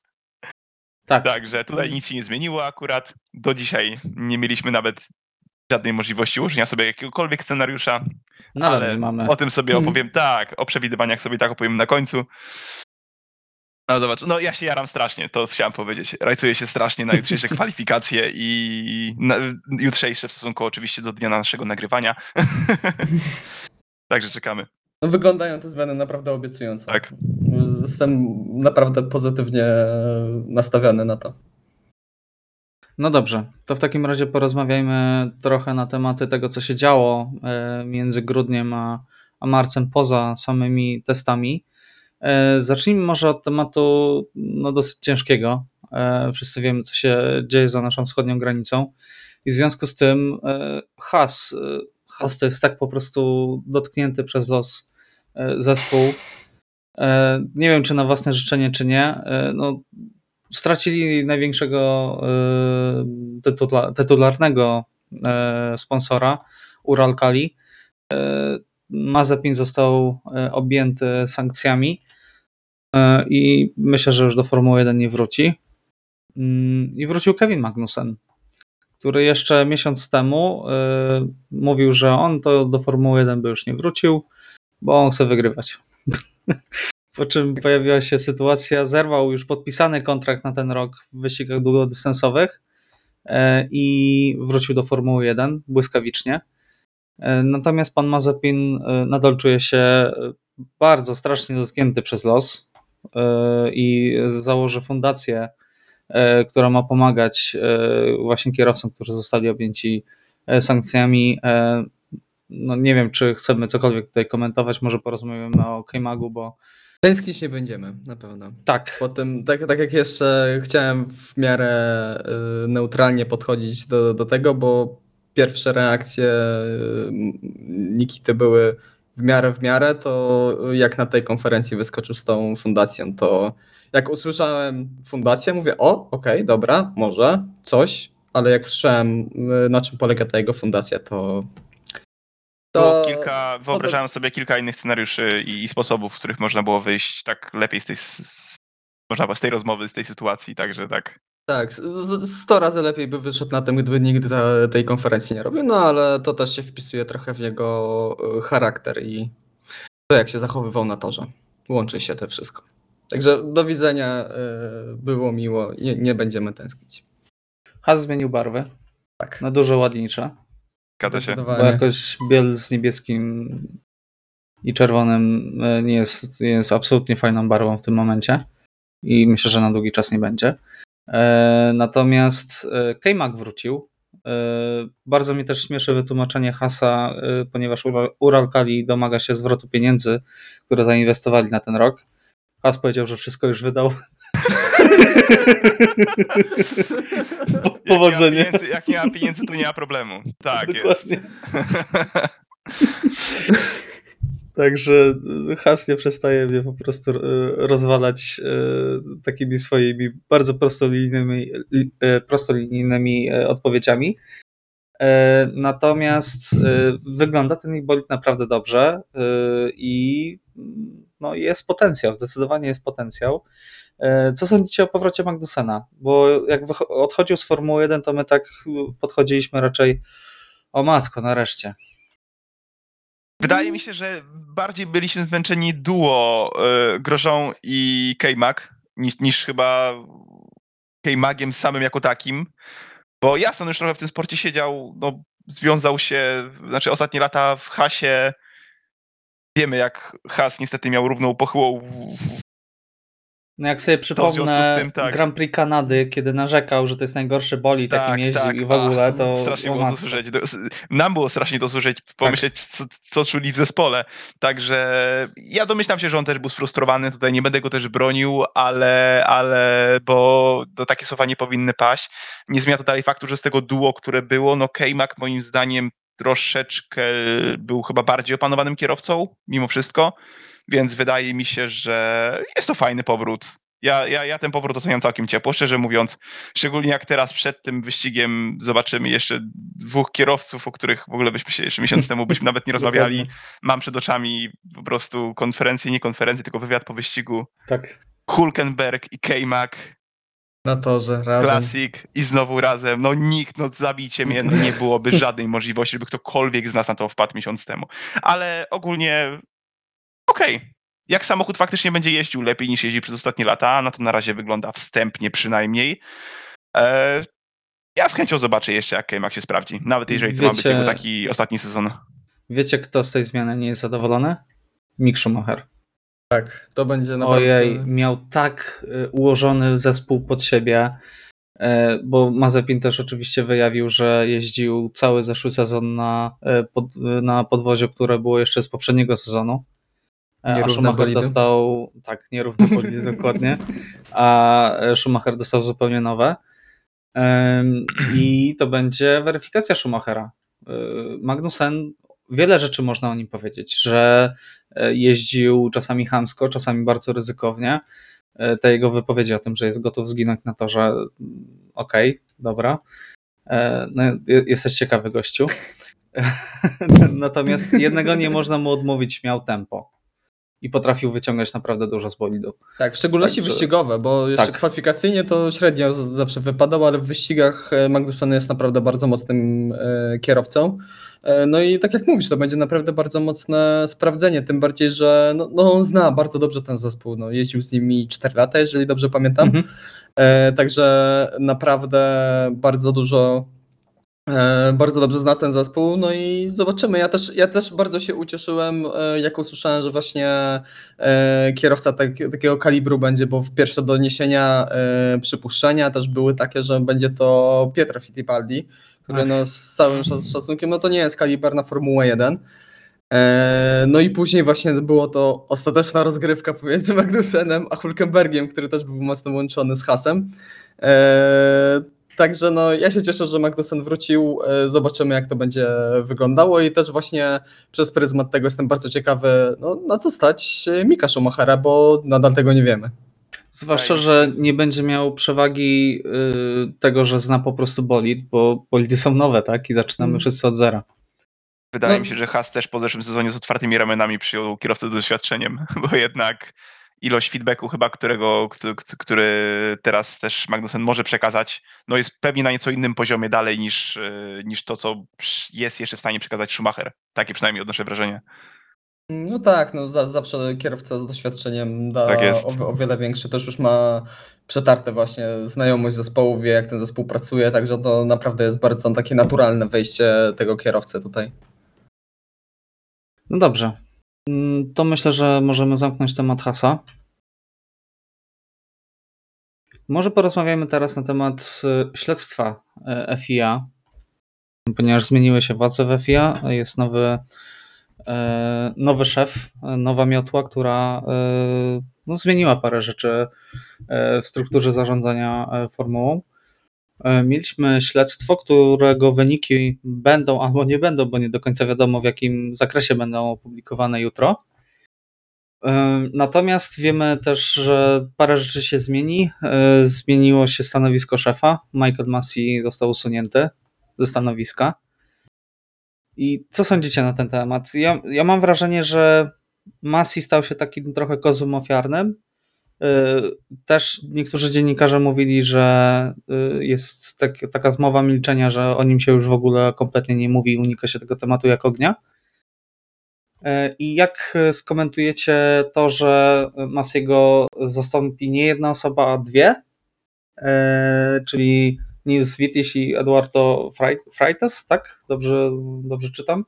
Tak. Także tutaj nic się nie zmieniło akurat. Do dzisiaj nie mieliśmy nawet żadnej możliwości ułożenia sobie jakiegokolwiek scenariusza, Nadal ale mamy. o tym sobie Mhm. opowiem tak, o przewidywaniach sobie tak opowiem na końcu. No zobacz, no ja się jaram strasznie, to chciałem powiedzieć. Rajcuję się strasznie na jutrzejsze kwalifikacje i na, jutrzejsze w stosunku oczywiście do dnia naszego nagrywania. Także czekamy. No, wyglądają te zmiany naprawdę obiecująco. Tak. Jestem naprawdę pozytywnie nastawiony na to. No dobrze, to w takim razie porozmawiajmy trochę na tematy tego, co się działo e, między grudniem a, a marcem poza samymi testami. E, Zacznijmy może od tematu no, dosyć ciężkiego. E, Wszyscy wiemy, co się dzieje za naszą wschodnią granicą. I w związku z tym Has, Has to jest tak po prostu dotknięty przez los zespół. Nie wiem, czy na własne życzenie, czy nie. No, stracili największego tytula, tytularnego e, sponsora Uralkali. E, Mazepin został objęty sankcjami i myślę, że już do Formuły 1 nie wróci. Mm, I wrócił Kevin Magnussen, który jeszcze miesiąc temu mówił, że on to do Formuły 1 by już nie wrócił, bo on chce wygrywać. Po czym pojawiła się sytuacja, zerwał już podpisany kontrakt na ten rok w wyścigach długodystansowych e, i wrócił do Formuły 1 błyskawicznie. E, Natomiast pan Mazepin e, nadal czuje się bardzo strasznie dotknięty przez los. i założy fundację, która ma pomagać właśnie kierowcom, którzy zostali objęci sankcjami. No nie wiem, czy chcemy cokolwiek tutaj komentować, może porozmawiamy o K-Magu, bo Tęsknić nie będziemy, na pewno. tak, Potem, tak, tak jak jeszcze chciałem w miarę y, neutralnie podchodzić do, do tego, bo pierwsze reakcje y, Nikity były w miarę w miarę, to jak na tej konferencji wyskoczył z tą fundacją, to jak usłyszałem fundację, mówię, o, okej, dobra, może, coś, ale jak słyszałem y, na czym polega ta jego fundacja, to... Było kilka, wyobrażałem sobie kilka innych scenariuszy i, i sposobów, w których można było wyjść tak lepiej z tej, s- można z tej rozmowy, z tej sytuacji, także tak. Tak, z- 100 razy lepiej by wyszedł na tym, gdyby nigdy ta, tej konferencji nie robił, no ale to też się wpisuje trochę w jego e, charakter i to, jak się zachowywał na torze. Łączy się to wszystko. Także do widzenia, e, było miło, nie, nie będziemy tęsknić. Has zmienił barwy Tak. na dużo ładniejsze. Zgadza się. Bo jakoś biel z niebieskim i czerwonym e, nie jest, nie jest absolutnie fajną barwą w tym momencie i myślę, że na długi czas nie będzie. E, Natomiast e, K-Mag wrócił. Bardzo mnie też śmieszy wytłumaczenie Hasa, ponieważ Ural- Uralkali domaga się zwrotu pieniędzy, które zainwestowali na ten rok. Has powiedział, że wszystko już wydał. Po- Powodzenie. Jak nie, ma pieniędzy, jak nie ma pieniędzy, to nie ma problemu. Tak jest. Dokładnie. Także y, Has nie przestaje mnie po prostu y, rozwalać y, takimi swoimi bardzo prostolinijnymi, prostolinijnymi odpowiedziami. E, Natomiast wygląda ten ich bolid naprawdę dobrze i mm, no, jest potencjał, zdecydowanie jest potencjał. E, Co sądzicie o powrocie Magnusena? Bo jak odchodził z Formuły 1, to my tak podchodziliśmy raczej o matko, nareszcie. Wydaje mi się, że bardziej byliśmy zmęczeni duo y, Grożą i K-Mag niż, niż chyba K-Magiem samym jako takim. Bo Jason już trochę w tym sporcie siedział, no, związał się, znaczy ostatnie lata w Hasie. Wiemy, jak Has niestety miał równą pochyłą w, No jak sobie przypomnę tym, tak. Grand Prix Kanady, kiedy narzekał, że to jest najgorszy bolid, Tak, jakim jeździł tak. i w ogóle, to... Strasznie o było matko. dosłyszeć. Do- s- Nam było strasznie dosłyszeć, pomyśleć, co, co czuli w zespole. Także ja domyślam się, że on też był sfrustrowany. Tutaj nie będę go też bronił, ale, ale bo do takie słowa nie powinny paść. Nie zmienia to dalej faktu, że z tego duo, które było, no K-Mac moim zdaniem troszeczkę był chyba bardziej opanowanym kierowcą, mimo wszystko. Więc wydaje mi się, że jest to fajny powrót. Ja, ja, ja ten powrót oceniam całkiem ciepło, szczerze mówiąc. Szczególnie jak teraz przed tym wyścigiem zobaczymy jeszcze dwóch kierowców, o których w ogóle byśmy się jeszcze miesiąc temu byśmy nawet nie rozmawiali. Mam przed oczami po prostu konferencję, nie konferencję, tylko wywiad po wyścigu. Tak. Hulkenberg i K-Mac, Na torze, razem. Classic i znowu razem. No nikt, no zabijcie mnie, no nie byłoby żadnej możliwości, żeby ktokolwiek z nas na to wpadł miesiąc temu. Ale ogólnie okej. Jak samochód faktycznie będzie jeździł lepiej niż jeździł przez ostatnie lata, na to na razie wygląda wstępnie przynajmniej. E, ja z chęcią zobaczę jeszcze, jak K-Mac się sprawdzi. Nawet jeżeli to ma być jego taki ostatni sezon. Wiecie, kto z tej zmiany nie jest zadowolony? Mick Schumacher. Tak, to będzie naprawdę... Ojej, miał tak y, ułożony zespół pod siebie, e, bo Mazepin też oczywiście wyjawił, że jeździł cały zeszły sezon na, e, pod, na podwoziu, które było jeszcze z poprzedniego sezonu. E, A Nierówne Schumacher bolidy. dostał, tak, nierówne bolidy dokładnie, a Schumacher dostał zupełnie nowe. I to będzie weryfikacja Schumachera. Magnussen, wiele rzeczy można o nim powiedzieć, że jeździł czasami chamsko, czasami bardzo ryzykownie. E, Te jego wypowiedzi o tym, że jest gotów zginąć na torze, mm, okej, dobra. E, No, je- jesteś ciekawy gościu. Natomiast jednego nie można mu odmówić, miał tempo. I potrafił wyciągać naprawdę dużo z bolidu. Tak, w szczególności Także- wyścigowe, bo jeszcze tak. kwalifikacyjnie to średnio zawsze wypadał, ale w wyścigach e, Magnussen jest naprawdę bardzo mocnym e, kierowcą. E, No i tak jak mówisz, to będzie naprawdę bardzo mocne sprawdzenie, tym bardziej, że no, no on zna bardzo dobrze ten zespół. No, jeździł z nimi 4 lata, jeżeli dobrze pamiętam. Mhm. Także naprawdę bardzo dużo E, bardzo dobrze zna ten zespół, no i zobaczymy. Ja też, ja też bardzo się ucieszyłem, e, jak usłyszałem, że właśnie e, kierowca tak, takiego kalibru będzie, bo w pierwsze doniesienia, przypuszczenia też były takie, że będzie to Pietro Fittipaldi, który Ach. no, z całym szac- szacunkiem, no to nie jest kaliber na Formułę 1. E, No i później właśnie było to ostateczna rozgrywka pomiędzy Magnusenem a Hulkenbergiem, który też był mocno łączony z Hasem. Także no, ja się cieszę, że Magnussen wrócił. E, Zobaczymy, jak to będzie wyglądało i też właśnie przez pryzmat tego jestem bardzo ciekawy, no, na co stać Mika Schumachera, bo nadal tego nie wiemy. Zwłaszcza, że nie będzie miał przewagi y, tego, że zna po prostu bolid, bo bolidy są nowe, tak? I zaczynamy Mm. wszyscy od zera. Wydaje No. mi się, że Haas też po zeszłym sezonie z otwartymi ramionami przyjął kierowcę z doświadczeniem, bo jednak ilość feedbacku chyba, którego, który teraz też Magnussen może przekazać, no jest pewnie na nieco innym poziomie dalej niż, y, niż to, co jest jeszcze w stanie przekazać Schumacher. Takie przynajmniej odnoszę wrażenie. No tak, no za, zawsze kierowca z doświadczeniem da Tak jest. o, o wiele większy, też już ma przetarte właśnie znajomość zespołu, wie jak ten zespół pracuje, także to naprawdę jest bardzo takie naturalne wejście tego kierowcy tutaj. No dobrze. Mm, To myślę, że możemy zamknąć temat Hasa. Może porozmawiamy teraz na temat y, śledztwa e, FIA, ponieważ zmieniły się władze w FIA, jest nowy, e, nowy szef, e, nowa miotła, która no, zmieniła parę rzeczy w strukturze zarządzania formułą. E, Mieliśmy śledztwo, którego wyniki będą albo nie będą, bo nie do końca wiadomo w jakim zakresie będą opublikowane jutro. E, Natomiast wiemy też, że parę rzeczy się zmieni. E, Zmieniło się stanowisko szefa. Michael Massey został usunięty ze stanowiska. I co sądzicie na ten temat? Ja, ja mam wrażenie, że Massey stał się takim trochę kozłem ofiarnym. E, Też niektórzy dziennikarze mówili, że e, jest tak, taka zmowa milczenia, że o nim się już w ogóle kompletnie nie mówi i unika się tego tematu jak ognia. E, I jak skomentujecie to, że Masiego zastąpi nie jedna osoba, a dwie? Czyli Nils Wittisch i Eduardo Frei- Freitas, tak? Dobrze, dobrze czytam?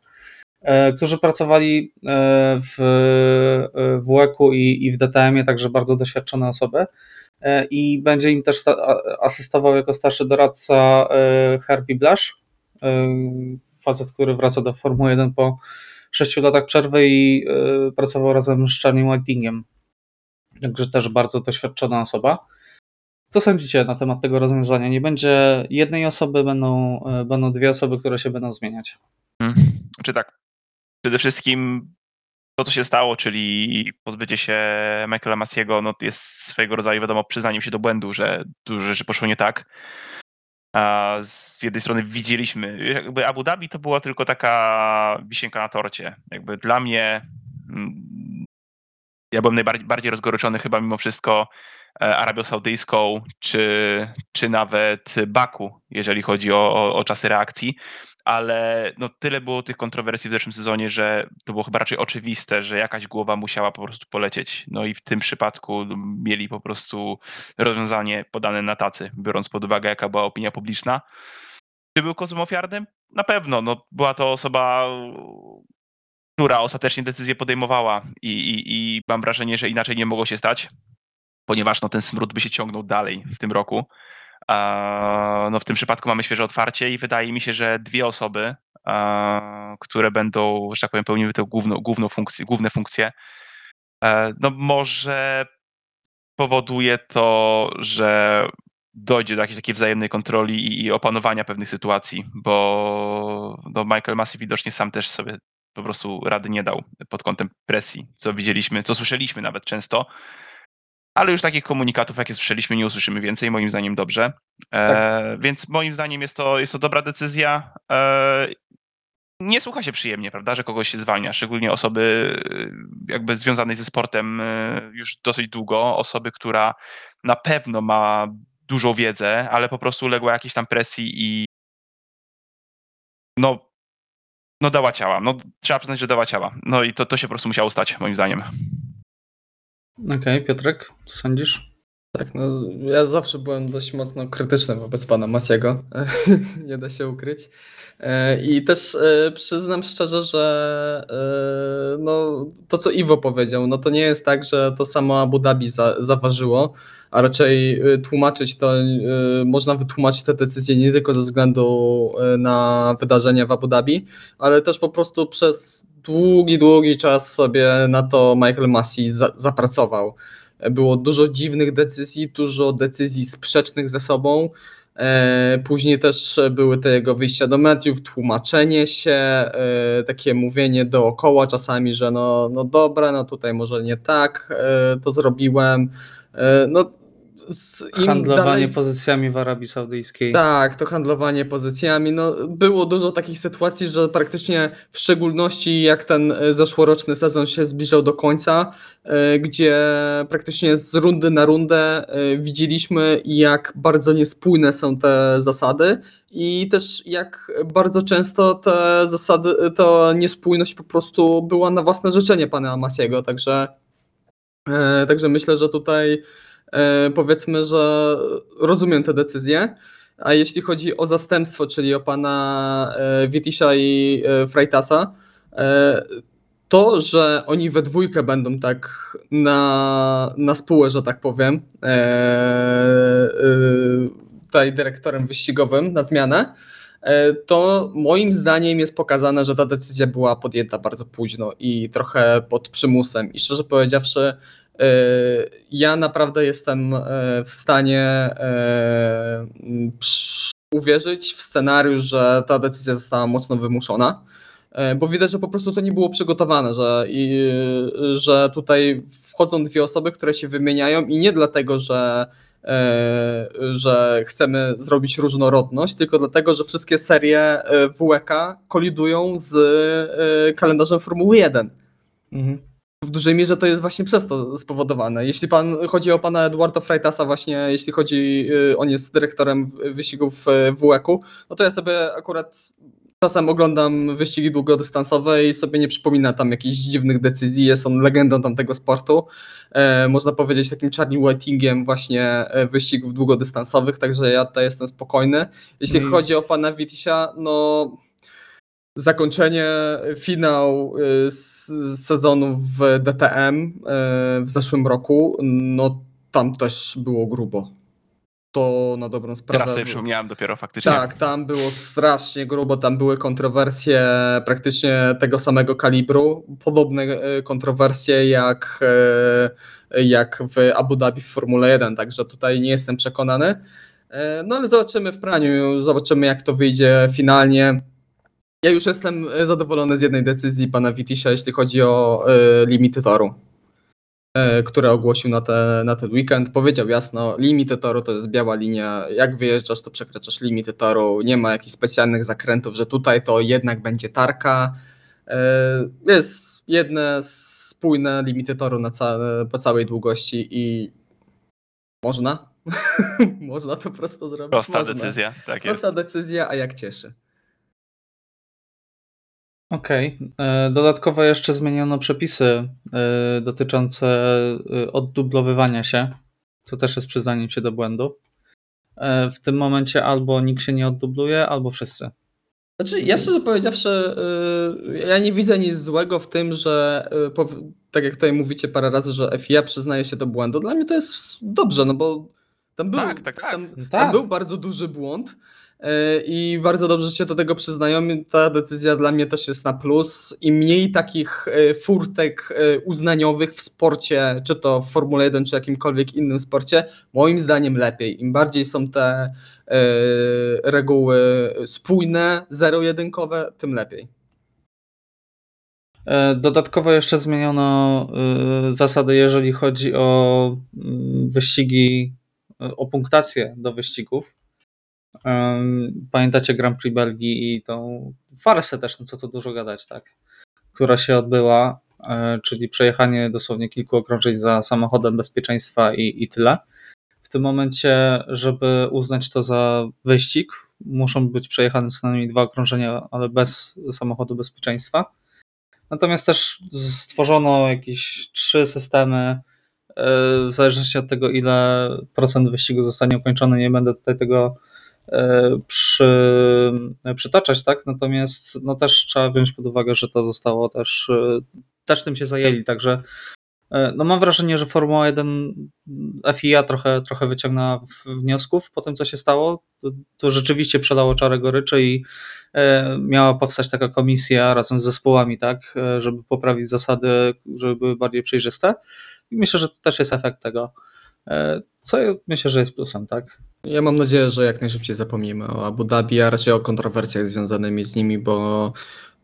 E, Którzy pracowali e, w e, WEC-u i, i w DTM-ie, także bardzo doświadczone osoby. I będzie im też asystował jako starszy doradca Herbie Blasz, facet, który wraca do Formuły 1 po 6 latach przerwy i pracował razem z Charlie Whitingiem. Także też bardzo doświadczona osoba. Co sądzicie na temat tego rozwiązania? Nie będzie jednej osoby, będą, będą dwie osoby, które się będą zmieniać. Czy tak, przede wszystkim to, co się stało, czyli pozbycie się Michaela Massiego, no jest swojego rodzaju, wiadomo, przyznaniem się do błędu, że dużo rzeczy poszło nie tak. A z jednej strony widzieliśmy, jakby Abu Dhabi to była tylko taka wisienka na torcie. Jakby dla mnie, mm, ja byłem najbardziej bardziej rozgoryczony chyba mimo wszystko e, Arabią Saudyjską, czy, czy nawet Baku, jeżeli chodzi o, o, o czasy reakcji ale no tyle było tych kontrowersji w zeszłym sezonie, że to było chyba raczej oczywiste, że jakaś głowa musiała po prostu polecieć. No i w tym przypadku no, mieli po prostu rozwiązanie podane na tacy, biorąc pod uwagę, jaka była opinia publiczna. Czy był kozłem ofiarnym? Na pewno. No, była to osoba, która ostatecznie decyzję podejmowała i, i, i mam wrażenie, że inaczej nie mogło się stać, ponieważ no, ten smród by się ciągnął dalej w tym roku. No w tym przypadku mamy świeże otwarcie i wydaje mi się, że dwie osoby, które będą, że tak powiem, pełniły tę główną, główną funkcję, główne funkcje, e, no może powoduje to, że dojdzie do jakiejś takiej wzajemnej kontroli i opanowania pewnych sytuacji, bo no Michael Massey widocznie sam też sobie po prostu rady nie dał pod kątem presji, co widzieliśmy, co słyszeliśmy nawet często. Ale już takich komunikatów, jakie słyszeliśmy, nie usłyszymy więcej, moim zdaniem dobrze. E, Więc moim zdaniem jest to, jest to dobra decyzja. E, nie słucha się przyjemnie, prawda, że kogoś się zwalnia, szczególnie osoby e, jakby związanej ze sportem e, już dosyć długo, osoby, która na pewno ma dużą wiedzę, ale po prostu uległa jakiejś tam presji i no, no dała ciała. No, trzeba przyznać, że dała ciała. No i to, to się po prostu musiało stać, moim zdaniem. Okej, Piotrek, co sądzisz? Tak, no ja zawsze byłem dość mocno krytyczny wobec pana Masiego, nie da się ukryć. E, I też e, przyznam szczerze, że e, no, to co Iwo powiedział, no to nie jest tak, że to samo Abu Dhabi za, zaważyło, a raczej tłumaczyć to, można wytłumaczyć te decyzje nie tylko ze względu na wydarzenia w Abu Dhabi, ale też po prostu przez długi, długi czas sobie na to Michael Masi za, zapracował. Było dużo dziwnych decyzji, dużo decyzji sprzecznych ze sobą. E, później też były te jego wyjścia do mediów, tłumaczenie się, e, takie mówienie dookoła czasami, że no, no dobra, no tutaj może nie tak e, to zrobiłem. No handlowanie dalej... pozycjami w Arabii Saudyjskiej. Tak, to handlowanie pozycjami. No, było dużo takich sytuacji, że praktycznie w szczególności jak ten e, zeszłoroczny sezon się zbliżał do końca, e, gdzie praktycznie z rundy na rundę e, widzieliśmy, jak bardzo niespójne są te zasady i też jak bardzo często te zasady, ta niespójność po prostu była na własne życzenie pana Amasiego, także, także myślę, że tutaj powiedzmy, że rozumiem te decyzje. A jeśli chodzi o zastępstwo, czyli o pana e, Wietisza i e, Freitasa, to, że oni we dwójkę będą tak na, na spółę, że tak powiem, tutaj dyrektorem wyścigowym na zmianę, to moim zdaniem jest pokazane, że ta decyzja była podjęta bardzo późno i trochę pod przymusem. I szczerze powiedziawszy, ja naprawdę jestem e, w stanie e, uwierzyć w scenariusz, że ta decyzja została mocno wymuszona, e, bo widać, że po prostu to nie było przygotowane, że, i, że tutaj wchodzą dwie osoby, które się wymieniają i nie dlatego, że że chcemy zrobić różnorodność, tylko dlatego, że wszystkie serie WEK kolidują z kalendarzem Formuły 1. Mhm w dużej mierze to jest właśnie przez to spowodowane. Jeśli pan chodzi o pana Eduardo Freitasa, właśnie jeśli chodzi, y, on jest dyrektorem wyścigów w WEK-u, no to ja sobie akurat czasem oglądam wyścigi długodystansowe i sobie nie przypomina tam jakichś dziwnych decyzji. Jest on legendą tamtego sportu. E, można powiedzieć takim Charlie Whitingiem właśnie e, wyścigów długodystansowych, także ja tutaj jestem spokojny. Jeśli mm. chodzi o pana Witisia, no zakończenie, finał y, z sezonu w DTM y, w zeszłym roku, no tam też było grubo. To na dobrą sprawę. Teraz sobie przypomniałem dopiero faktycznie. Tak, tam było strasznie grubo, tam były kontrowersje praktycznie tego samego kalibru, podobne kontrowersje jak, jak w Abu Dhabi w Formule 1, także tutaj nie jestem przekonany. No ale zobaczymy w praniu, zobaczymy jak to wyjdzie finalnie. Ja już jestem e, zadowolony z jednej decyzji pana Witisia, jeśli chodzi o y, limity toru, y, które ogłosił na, te, na ten weekend. Powiedział jasno, limity toru to jest biała linia, jak wyjeżdżasz, to przekraczasz limity toru, nie ma jakichś specjalnych zakrętów, że tutaj to jednak będzie tarka. Y, jest jedne spójne limity toru na ca po całej długości i można. można to prosto zrobić. Prosta można. decyzja, tak Prosta jest. decyzja, a jak cieszy. Okej. Okay. Dodatkowo jeszcze zmieniono przepisy e, dotyczące e, oddublowywania się, co też jest przyznaniem się do błędu. E, w tym momencie albo nikt się nie oddubluje, albo wszyscy. Znaczy, ja szczerze powiedziawszy, ja nie widzę nic złego w tym, że tak jak tutaj mówicie parę razy, że FIA przyznaje się do błędu. Dla mnie to jest dobrze, no bo tam był, tak, tak, tak. Tam, tam tak. był bardzo duży błąd. E, i bardzo dobrze się do tego przyznają. Ta decyzja dla mnie też jest na plus. Im mniej takich e, furtek e, uznaniowych w sporcie, czy to w Formule 1, czy jakimkolwiek innym sporcie, moim zdaniem lepiej. Im bardziej są te reguły spójne, zero-jedynkowe, tym lepiej. Dodatkowo jeszcze zmieniono zasady, jeżeli chodzi o mm, wyścigi, o punktację do wyścigów. Pamiętacie Grand Prix Belgii i tą farsę też, no co tu dużo gadać, tak? Która się odbyła, e, czyli przejechanie dosłownie kilku okrążeń za samochodem bezpieczeństwa i, i tyle. W tym momencie, żeby uznać to za wyścig, muszą być przejechane co najmniej dwa okrążenia, ale bez samochodu bezpieczeństwa. Natomiast też stworzono jakieś trzy systemy w zależności od tego, ile procent wyścigu zostanie ukończony, nie będę tutaj tego przy, przytaczać, tak? Natomiast no też trzeba wziąć pod uwagę, że to zostało też, też tym się zajęli, także no mam wrażenie, że Formuła 1 FIA trochę, trochę wyciągnęła wniosków po tym, co się stało. To, to rzeczywiście przelało czarę goryczy i e, miała powstać taka komisja razem z zespołami, tak, e, żeby poprawić zasady, żeby były bardziej przejrzyste. I myślę, że to też jest efekt tego. E, co myślę, że jest plusem, tak? Ja mam nadzieję, że jak najszybciej zapomnimy o Abu Dhabi, a raczej o kontrowersjach związanymi z nimi, bo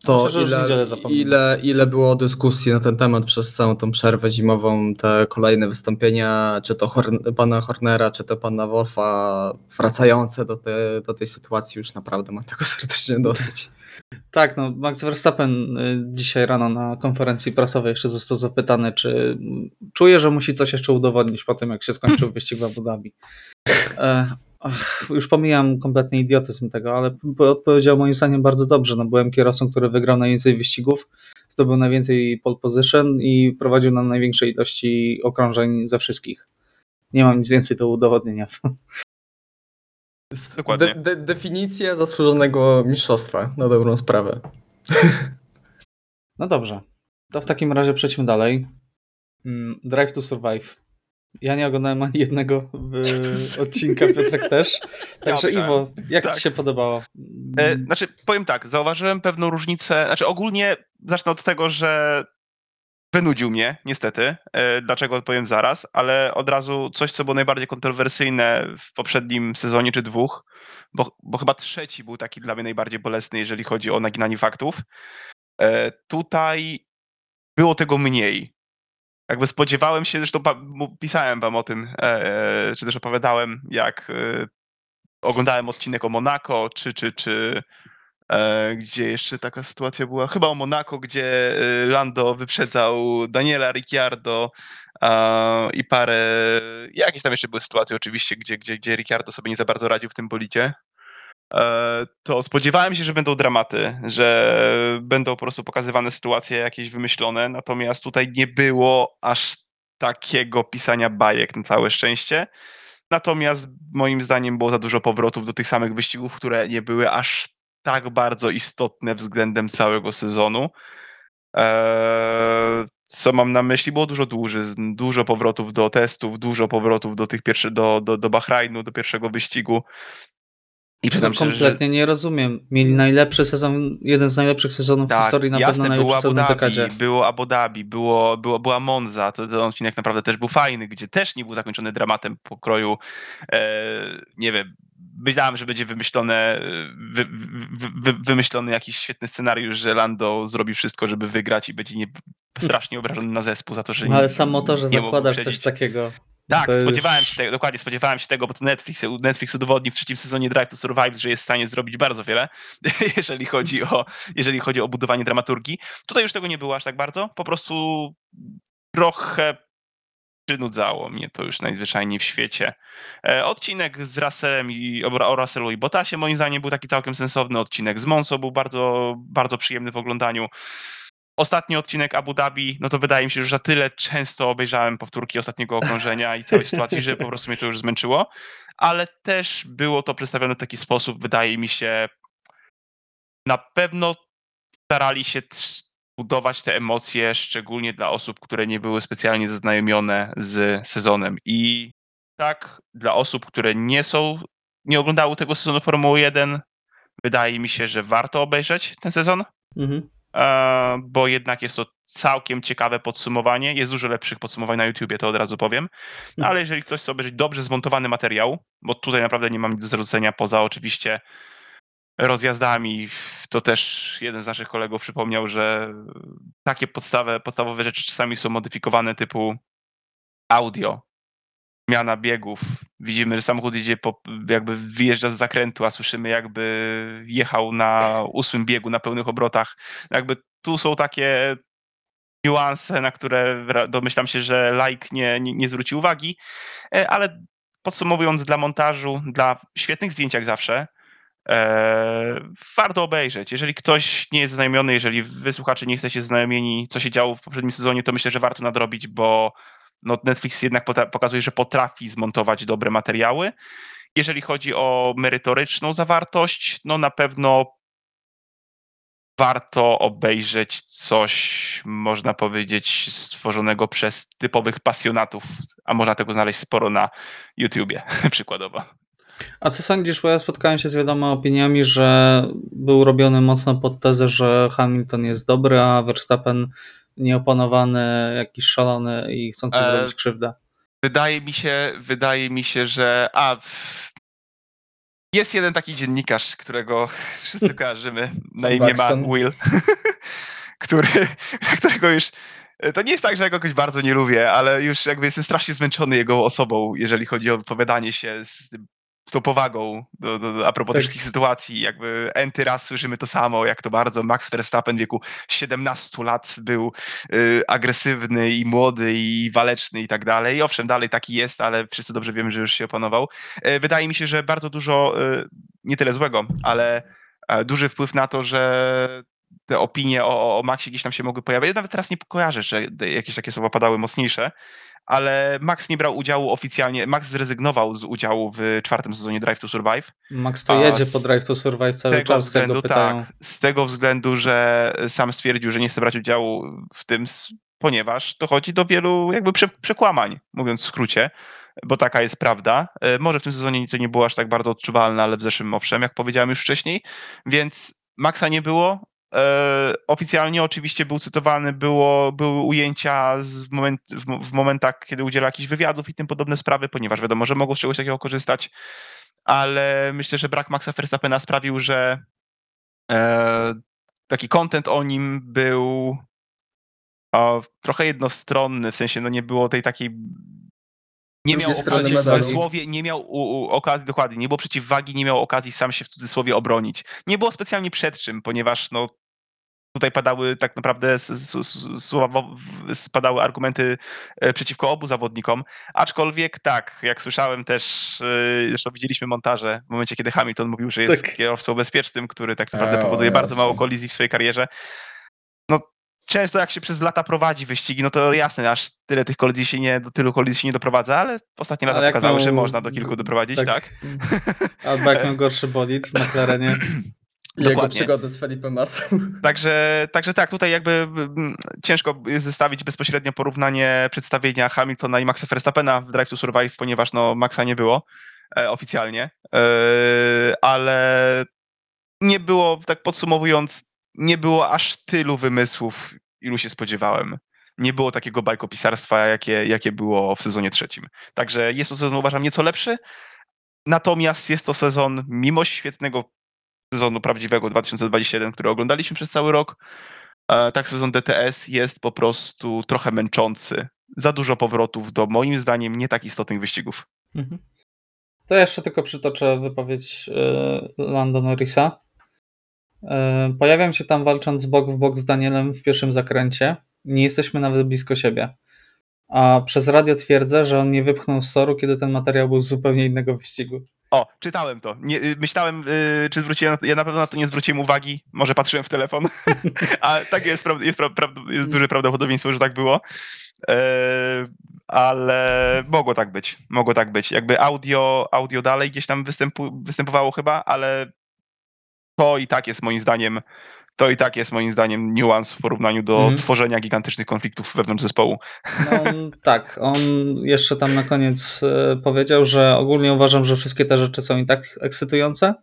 to Myślę, ile, ile, ile było dyskusji na ten temat przez całą tą przerwę zimową, te kolejne wystąpienia, czy to Horn pana Hornera, czy to pana Wolfa, wracające do, te, do tej sytuacji, już naprawdę mam tego serdecznie dosyć. Tak, no Max Verstappen y, dzisiaj rano na konferencji prasowej jeszcze został zapytany, czy czuje, że musi coś jeszcze udowodnić po tym, jak się skończył wyścig w Abu Dhabi. E, ach, już pomijam kompletnie idiotyzm tego, ale odpowiedział moim zdaniem bardzo dobrze. No, byłem kierowcą, który wygrał najwięcej wyścigów, zdobył najwięcej pole position i prowadził na największej ilości okrążeń ze wszystkich. Nie mam nic więcej do udowodnienia. Dokładnie. De, de, definicja zasłużonego mistrzostwa, na dobrą sprawę. No dobrze. To w takim razie przejdźmy dalej. Mm, Drive to Survive. Ja nie oglądałem ani jednego odcinka, Piotrek też. Także ja Iwo, jak tak. Ci się podobało? E, znaczy, powiem tak, zauważyłem pewną różnicę, znaczy ogólnie zacznę od tego, że wynudził mnie, niestety. E, dlaczego odpowiem zaraz, ale od razu coś, co było najbardziej kontrowersyjne w poprzednim sezonie czy dwóch, bo, bo chyba trzeci był taki dla mnie najbardziej bolesny, jeżeli chodzi o naginanie faktów. E, tutaj było tego mniej. Jakby spodziewałem się, zresztą pisałem wam o tym, e, czy też opowiadałem, jak oglądałem odcinek o Monaco, czy, czy, czy gdzie jeszcze taka sytuacja była, chyba o Monaco, gdzie e, Lando wyprzedzał Daniela Ricciardo i parę, jakieś tam jeszcze były sytuacje oczywiście, gdzie, gdzie, gdzie Ricciardo sobie nie za bardzo radził w tym bolidzie, e, to spodziewałem się, że będą dramaty, że będą po prostu pokazywane sytuacje jakieś wymyślone, natomiast tutaj nie było aż takiego pisania bajek na całe szczęście. Natomiast moim zdaniem było za dużo powrotów do tych samych wyścigów, które nie były aż tak bardzo istotne względem całego sezonu. Eee, co mam na myśli? Było dużo dłuży, dużo powrotów do testów, dużo powrotów do tych pierwszych, do, do, do Bahrajnu, do pierwszego wyścigu. I przyznam no, kompletnie że... nie rozumiem. Mieli najlepszy sezon, jeden z najlepszych sezonów tak, w historii, na jasne, pewno było Abu Dhabi, było Abu Dhabi, było, było, była Monza, to ten odcinek naprawdę też był fajny, gdzie też nie był zakończony dramatem pokroju, e, nie wiem, myślałem, że będzie wymyślone, wy, wy, wy, wymyślony jakiś świetny scenariusz, że Lando zrobi wszystko, żeby wygrać i będzie nie, strasznie obrażony na zespół za to, że no, ale nie, sam motorze zakładasz coś takiego. Tak, spodziewałem już... się tego, dokładnie spodziewałem się tego, bo to Netflix, Netflix udowodnił w trzecim sezonie Drive to Survive, że jest w stanie zrobić bardzo wiele, jeżeli chodzi o, jeżeli chodzi o budowanie dramaturgii. Tutaj już tego nie było aż tak bardzo, po prostu trochę przynudzało mnie to już najzwyczajniej w świecie. E, odcinek z Russellem i o Russellu i Bottasie moim zdaniem był taki całkiem sensowny. Odcinek z Monso był bardzo, bardzo przyjemny w oglądaniu. Ostatni odcinek Abu Dhabi, no to wydaje mi się, że za tyle często obejrzałem powtórki ostatniego okrążenia i całej sytuacji, że po prostu mnie to już zmęczyło. Ale też było to przedstawione w taki sposób, wydaje mi się, na pewno starali się budować te emocje, szczególnie dla osób, które nie były specjalnie zaznajomione z sezonem. I tak, dla osób, które nie są, nie oglądały tego sezonu Formuły 1, wydaje mi się, że warto obejrzeć ten sezon. Mhm. E, bo jednak jest to całkiem ciekawe podsumowanie. Jest dużo lepszych podsumowań na YouTubie, to od razu powiem. No, ale jeżeli ktoś chce obejrzeć dobrze zmontowany materiał, bo tutaj naprawdę nie mam nic do zarzucenia poza oczywiście rozjazdami. To też jeden z naszych kolegów przypomniał, że takie podstawy, podstawowe rzeczy czasami są modyfikowane typu audio, zmiana biegów. Widzimy, że samochód idzie po, jakby wyjeżdża z zakrętu, a słyszymy jakby jechał na ósmym biegu na pełnych obrotach. Jakby tu są takie niuanse, na które domyślam się, że like nie, nie, nie zwróci uwagi, e, ale podsumowując dla montażu, dla świetnych zdjęć jak zawsze, Eee, warto obejrzeć. Jeżeli ktoś nie jest znajomiony, jeżeli wy słuchacze nie jesteście znajomieni, co się działo w poprzednim sezonie, to myślę, że warto nadrobić, bo no Netflix jednak pokazuje, że potrafi zmontować dobre materiały. Jeżeli chodzi o merytoryczną zawartość, no na pewno warto obejrzeć coś, można powiedzieć, stworzonego przez typowych pasjonatów, a można tego znaleźć sporo na YouTubie, przykładowo. A co sądzisz, bo ja spotkałem się z wieloma opiniami, że był robiony mocno pod tezę, że Hamilton jest dobry, a Verstappen nieopanowany, jakiś szalony i chcący e, zrobić krzywdę. Wydaje mi się, wydaje mi się, że a jest jeden taki dziennikarz, którego wszyscy kojarzymy, na imię ma Will, który, którego już to nie jest tak, że ja go jakoś bardzo nie lubię, ale już jakby jestem strasznie zmęczony jego osobą, jeżeli chodzi o wypowiadanie się z z tą powagą do, do, a propos tak. wszystkich sytuacji. Jakby enty raz słyszymy to samo, jak to bardzo Max Verstappen w wieku 17 lat był y, agresywny i młody i waleczny i tak dalej. Owszem, dalej taki jest, ale wszyscy dobrze wiemy, że już się opanował. Y, wydaje mi się, że bardzo dużo, y, nie tyle złego, ale e, duży wpływ na to, że te opinie o, o Maxie gdzieś tam się mogły pojawiać. Ja nawet teraz nie kojarzę, że jakieś takie słowa padały mocniejsze, ale Max nie brał udziału oficjalnie. Max zrezygnował z udziału w czwartym sezonie Drive to Survive. Max to jedzie po Drive to Survive cały tego czas, względu, tak, z tego względu, że sam stwierdził, że nie chce brać udziału w tym, ponieważ dochodzi do wielu jakby przekłamań, mówiąc w skrócie, bo taka jest prawda. E, może w tym sezonie to nie było aż tak bardzo odczuwalne, ale w zeszłym owszem, jak powiedziałem już wcześniej, więc Maxa nie było, oficjalnie oczywiście był cytowany, było, były ujęcia z moment, w, w, momentach, kiedy udziela jakichś wywiadów i tym podobne sprawy, ponieważ wiadomo, że mogą z czegoś takiego korzystać, ale myślę, że brak Maxa Verstappena sprawił, że e, taki content o nim był o, trochę jednostronny, w sensie no nie było tej takiej nie miał okazji w cudzysłowie, nie miał u, u, okazji, dokładnie, nie było przeciwwagi, nie miał okazji sam się w cudzysłowie obronić. Nie było specjalnie przed czym, ponieważ no, tutaj padały tak naprawdę słowa, spadały argumenty e, przeciwko obu zawodnikom, aczkolwiek tak, jak słyszałem też, e, zresztą widzieliśmy montaże w momencie, kiedy Hamilton mówił, że jest tak. kierowcą bezpiecznym, który tak naprawdę powoduje bardzo mało kolizji w swojej karierze. No, często jak się przez lata prowadzi wyścigi, no to jasne, aż tyle tych kolizji się nie, do tylu kolizji się nie doprowadza, ale ostatnie lata pokazały, miał... że można do kilku doprowadzić, tak? tak? Albo jak miał gorszy bolid w McLarenie. Jego przygody z Felipe Massą. Także, także tak, tutaj jakby mm, ciężko jest zestawić bezpośrednio porównanie przedstawienia Hamiltona i Maxa Verstappena w Drive to Survive, ponieważ no, Maxa nie było e, oficjalnie, e, ale nie było, tak podsumowując, nie było aż tylu wymysłów, ilu się spodziewałem. Nie było takiego bajkopisarstwa, jakie, jakie było w sezonie trzecim. Także jest to sezon, uważam, nieco lepszy, Natomiast jest to sezon, mimo świetnego sezonu prawdziwego 2021, który oglądaliśmy przez cały rok, e, tak sezon DTS jest po prostu trochę męczący. Za dużo powrotów do moim zdaniem nie tak istotnych wyścigów. Mhm. To jeszcze tylko przytoczę wypowiedź e, Lando Norrisa. E, pojawiam się tam walcząc bok w bok z Danielem w pierwszym zakręcie. Nie jesteśmy nawet blisko siebie. A przez radio twierdzę, że on mnie wypchnął z toru, kiedy ten materiał był z zupełnie innego wyścigu. O, czytałem to. Nie, y, myślałem, yy, czy zwróciłem, ja na pewno na to nie zwróciłem uwagi, może patrzyłem w telefon, a tak jest, jest, jest duże prawdopodobieństwo, że tak było. Yy, ale mogło tak być, mogło tak być. Jakby audio, audio dalej gdzieś tam występu, występowało chyba, ale to i tak jest moim zdaniem to i tak jest moim zdaniem niuans w porównaniu do mm. tworzenia gigantycznych konfliktów wewnątrz zespołu. No, tak, on jeszcze tam na koniec e, powiedział, że ogólnie uważam, że wszystkie te rzeczy są i tak ekscytujące.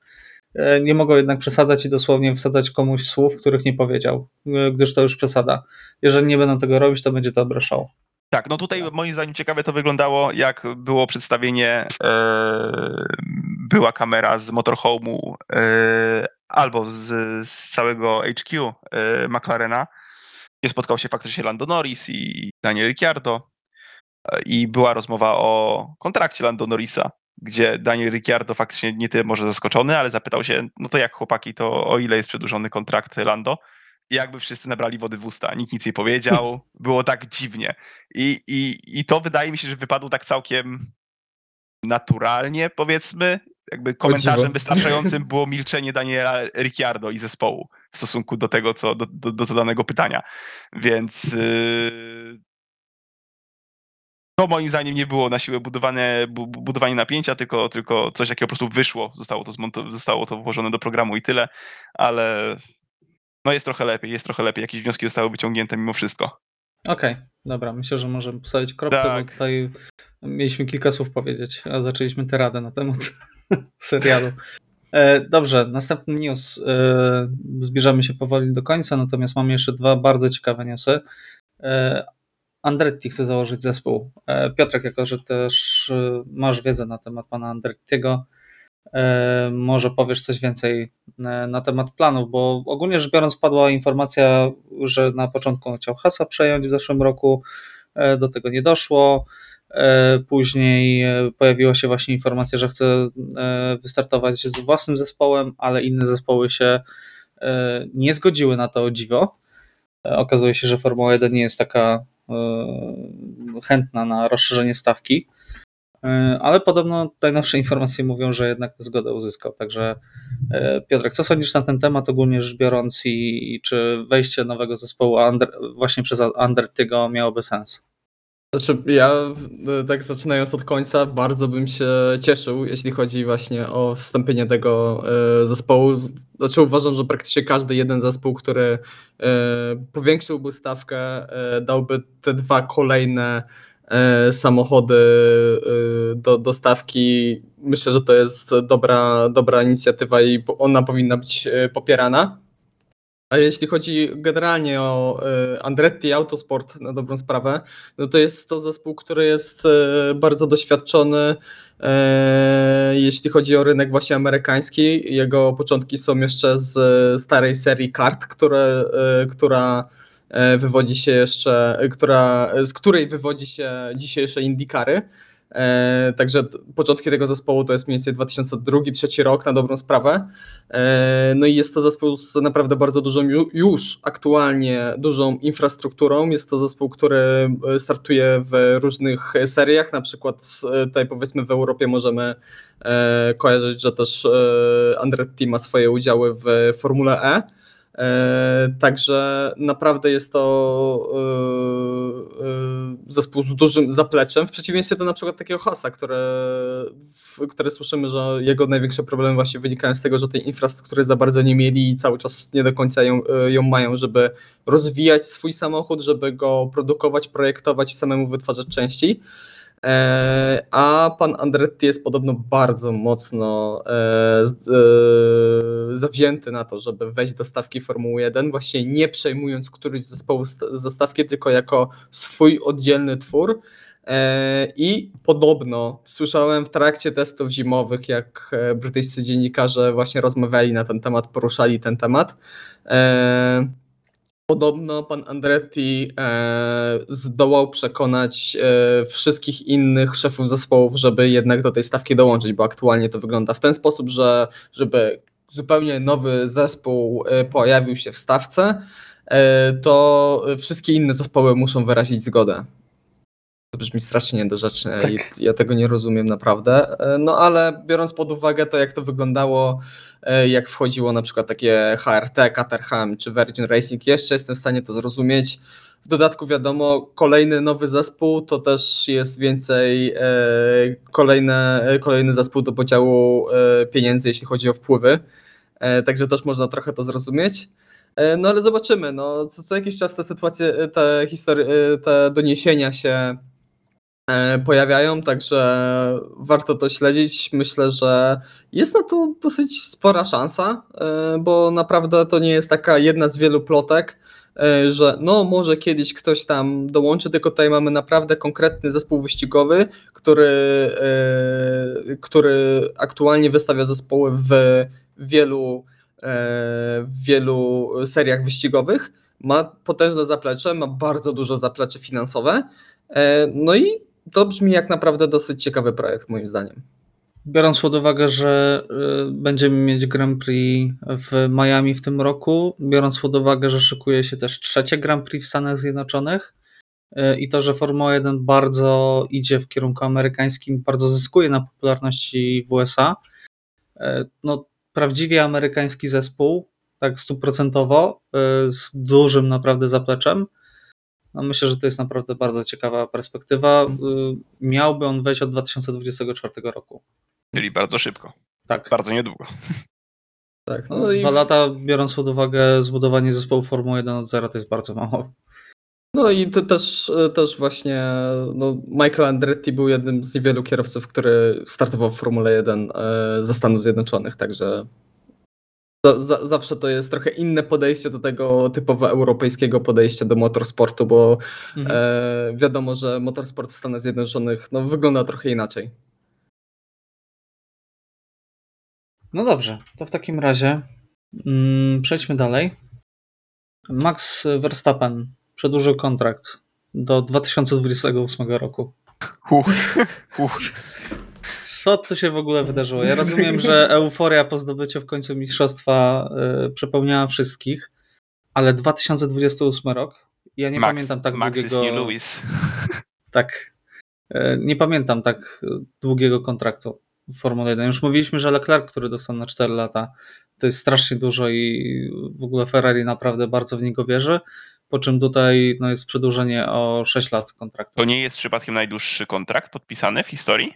E, nie mogą jednak przesadzać i dosłownie wsadzać komuś słów, których nie powiedział, e, gdyż to już przesada. Jeżeli nie będą tego robić, to będzie dobre show. Tak, no tutaj moim zdaniem ciekawe to wyglądało, jak było przedstawienie, była kamera z motorhome'u albo z, z całego HQ y, McLarena, gdzie spotkał się faktycznie Lando Norris i Daniel Ricciardo i była rozmowa o kontrakcie Lando Norrisa, gdzie Daniel Ricciardo faktycznie nie tyle może zaskoczony, ale zapytał się, no to jak chłopaki, to o ile jest przedłużony kontrakt Lando? I jakby wszyscy nabrali wody w usta, nikt nic nie powiedział, było tak dziwnie. I, i, I to wydaje mi się, że wypadło tak całkiem naturalnie, powiedzmy, jakby komentarzem wystarczającym było milczenie Daniela Ricciardo i zespołu w stosunku do tego, co do, do, do zadanego pytania. Więc yy... to moim zdaniem nie było na siłę budowane, bu, budowanie napięcia, tylko, tylko coś, jakie po prostu wyszło. Zostało to, zmonto- zostało to włożone do programu i tyle, ale no jest trochę lepiej, jest trochę lepiej. Jakieś wnioski zostały wyciągnięte mimo wszystko. Okej, dobra, myślę, że możemy postawić kropkę, Tak. bo tutaj mieliśmy kilka słów powiedzieć, a zaczęliśmy teradę na temat serialu. E, Dobrze, następny news. E, Zbliżamy się powoli do końca, natomiast mamy jeszcze dwa bardzo ciekawe newsy. E, Andretti chce założyć zespół. Piotrek, jako że też masz wiedzę na temat pana Andrettiego, może powiesz coś więcej na temat planów, bo ogólnie rzecz biorąc padła informacja, że na początku on chciał Hasa przejąć w zeszłym roku, do tego nie doszło. E, Później e, pojawiła się właśnie informacja, że chce e, wystartować z własnym zespołem, ale inne zespoły się nie zgodziły na to o dziwo. Okazuje się, że Formuła 1 nie jest taka chętna na rozszerzenie stawki, ale podobno najnowsze informacje mówią, że jednak zgodę uzyskał. Także Piotrek, co sądzisz na ten temat ogólnie rzecz biorąc i, i czy wejście nowego zespołu właśnie przez Undertygo miałoby sens? Znaczy, ja e, tak zaczynając od końca, bardzo bym się cieszył, jeśli chodzi właśnie o wstąpienie tego e, zespołu. Znaczy, uważam, że praktycznie każdy jeden zespół, który e, powiększyłby stawkę, dałby te dwa kolejne samochody do, do stawki, myślę, że to jest dobra, dobra inicjatywa i ona powinna być popierana. A jeśli chodzi generalnie o e, Andretti Autosport na dobrą sprawę, no to jest to zespół, który jest e, bardzo doświadczony, e, jeśli chodzi o rynek właśnie amerykański. Jego początki są jeszcze z starej serii kart, które, która wywodzi się jeszcze, która, z której wywodzi się dzisiejsze IndyCary. E, Także początki tego zespołu to jest mniej więcej 2002-2003 rok na dobrą sprawę. E, No i jest to zespół z naprawdę bardzo dużą ju- już aktualnie dużą infrastrukturą. Jest to zespół, który e, startuje w różnych seriach, na przykład tutaj powiedzmy w Europie możemy kojarzyć, że też Andretti ma swoje udziały w Formule E. E, Także naprawdę jest to e, e, zespół z dużym zapleczem, w przeciwieństwie do na przykład takiego Hasa, które, które słyszymy, że jego największe problemy właśnie wynikają z tego, że tej infrastruktury za bardzo nie mieli i cały czas nie do końca ją, ją mają, żeby rozwijać swój samochód, żeby go produkować, projektować i samemu wytwarzać części. E, A pan Andretti jest podobno bardzo mocno e, e, zawzięty na to, żeby wejść do stawki Formuły 1, właśnie nie przejmując któryś z zespołów ze stawki, tylko jako swój oddzielny twór. I podobno słyszałem w trakcie testów zimowych, jak brytyjscy dziennikarze właśnie rozmawiali na ten temat, poruszali ten temat. Podobno pan Andretti e, zdołał przekonać e, wszystkich innych szefów zespołów, żeby jednak do tej stawki dołączyć, bo aktualnie to wygląda w ten sposób, że żeby zupełnie nowy zespół e, pojawił się w stawce, e, to wszystkie inne zespoły muszą wyrazić zgodę. To brzmi strasznie niedorzecznie Tak. i ja tego nie rozumiem naprawdę. E, No ale biorąc pod uwagę to, jak to wyglądało, jak wchodziło na przykład takie HRT, Caterham czy Virgin Racing, jeszcze jestem w stanie to zrozumieć. W dodatku wiadomo, kolejny nowy zespół to też jest więcej e, kolejne, e, kolejny zespół do podziału e, pieniędzy, jeśli chodzi o wpływy. E, Także też można trochę to zrozumieć. E, No ale zobaczymy. No, co, co jakiś czas te sytuacje, e, te e, te doniesienia się e, pojawiają, także warto to śledzić. Myślę, że jest na to dosyć spora szansa, e, bo naprawdę to nie jest taka jedna z wielu plotek, e, że no może kiedyś ktoś tam dołączy, tylko tutaj mamy naprawdę konkretny zespół wyścigowy, który, e, który aktualnie wystawia zespoły w wielu, e, w wielu seriach wyścigowych. Ma potężne zaplecze, ma bardzo dużo zaplecze finansowe. E, No i to brzmi jak naprawdę dosyć ciekawy projekt, moim zdaniem. Biorąc pod uwagę, że y, będziemy mieć Grand Prix w Miami w tym roku, biorąc pod uwagę, że szykuje się też trzecie Grand Prix w Stanach Zjednoczonych y, i to, że Formuła 1 bardzo idzie w kierunku amerykańskim, bardzo zyskuje na popularności w USA, y, no prawdziwie amerykański zespół, tak stuprocentowo, z dużym naprawdę zapleczem, No myślę, że to jest naprawdę bardzo ciekawa perspektywa. Y, Miałby on wejść od 2024 roku. Czyli bardzo szybko. Tak. Bardzo niedługo. Tak, No, no, i, Dwa lata, biorąc pod uwagę zbudowanie zespołu Formuły 1 od zera, to jest bardzo mało. no i to też, też właśnie no, Michael Andretti był jednym z niewielu kierowców, który startował w Formule 1 e, ze Stanów Zjednoczonych, także za, za, zawsze to jest trochę inne podejście do tego typowo europejskiego podejścia do motorsportu, bo Mhm. e, wiadomo, że motorsport w Stanach Zjednoczonych no, wygląda trochę inaczej. No dobrze, to w takim razie mm, przejdźmy dalej. Max Verstappen przedłużył kontrakt do 2028 roku. Uch, uch. Co tu się w ogóle wydarzyło? Ja rozumiem, że euforia po zdobyciu w końcu mistrzostwa y, przepełniała wszystkich, ale 2028 rok? Ja nie Max, pamiętam tak Max długiego. nie Lewis. Tak. E, Nie pamiętam tak długiego kontraktu w Formule 1. Już mówiliśmy, że Leclerc, który dostał na 4 lata, to jest strasznie dużo i w ogóle Ferrari naprawdę bardzo w niego wierzy. Po czym tutaj no, jest przedłużenie o 6 lat kontraktu. To nie jest przypadkiem najdłuższy kontrakt podpisany w historii?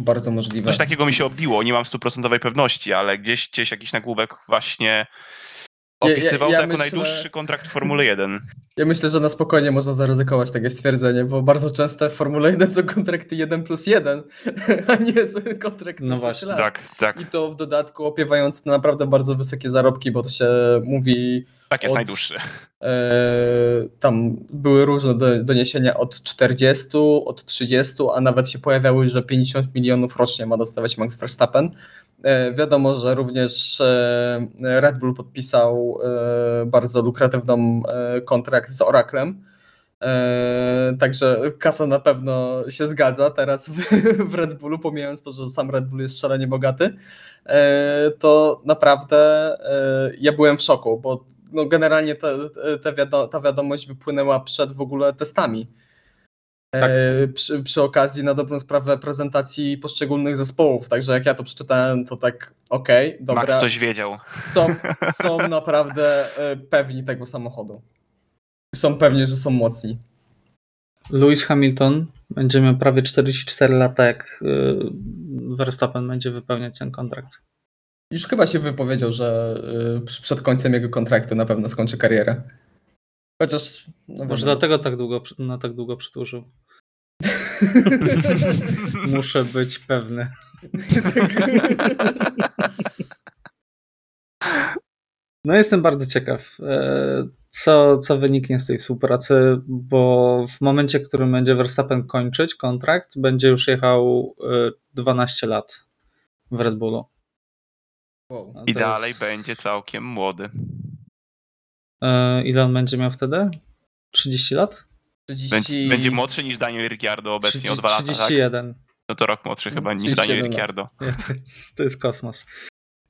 Bardzo możliwe. Coś takiego mi się obiło, nie mam stuprocentowej pewności, ale gdzieś, gdzieś jakiś nagłówek właśnie Ja- ja- opisywał ja to jako myślę- najdłuższy kontrakt w Formule 1. Ja myślę, że na spokojnie można zaryzykować takie stwierdzenie, bo bardzo często w Formule 1 są kontrakty 1 plus 1, a nie No no właśnie, lat. Tak, tak. I to w dodatku opiewając na naprawdę bardzo wysokie zarobki, bo to się mówi, Tak jest Od- najdłuższy. e, tam były różne do, doniesienia od 40, od 30, a nawet się pojawiały, że 50 milionów rocznie ma dostawać Max Verstappen. E, wiadomo, że również e, Red Bull podpisał e, bardzo lukratywną kontrakt z Oraclem. E, także kasa na pewno się zgadza teraz w, Red Bullu, pomijając to, że sam Red Bull jest szalenie bogaty, to naprawdę ja byłem w szoku, bo no generalnie ta, ta wiadomość wypłynęła przed w ogóle testami. E, przy, przy okazji na dobrą sprawę prezentacji poszczególnych zespołów, także jak ja to przeczytałem, to tak okej, dobra. Max coś wiedział. Są, są naprawdę e, pewni tego samochodu. Są pewni, że są mocni. Lewis Hamilton będzie miał prawie 44 lata, jak y, Verstappen będzie wypełniać ten kontrakt. Już chyba się wypowiedział, że przed końcem jego kontraktu na pewno skończy karierę. Chociaż. No Może dlatego tak długo, na tak długo przedłużył. Muszę być pewny. No jestem bardzo ciekaw, e, co, co wyniknie z tej współpracy, bo w momencie, w którym będzie Verstappen kończyć kontrakt, będzie już jechał e, 12 lat w Red Bullu. Wow. I dalej jest- będzie całkiem młody. E, Ile on będzie miał wtedy? 30 lat? 30... Będzie, młodszy niż Daniel Ricciardo obecnie o dwa lata, tak? 31. No to rok młodszy chyba niż 31 Daniel. Ricciardo. Nie, to, jest, to jest kosmos.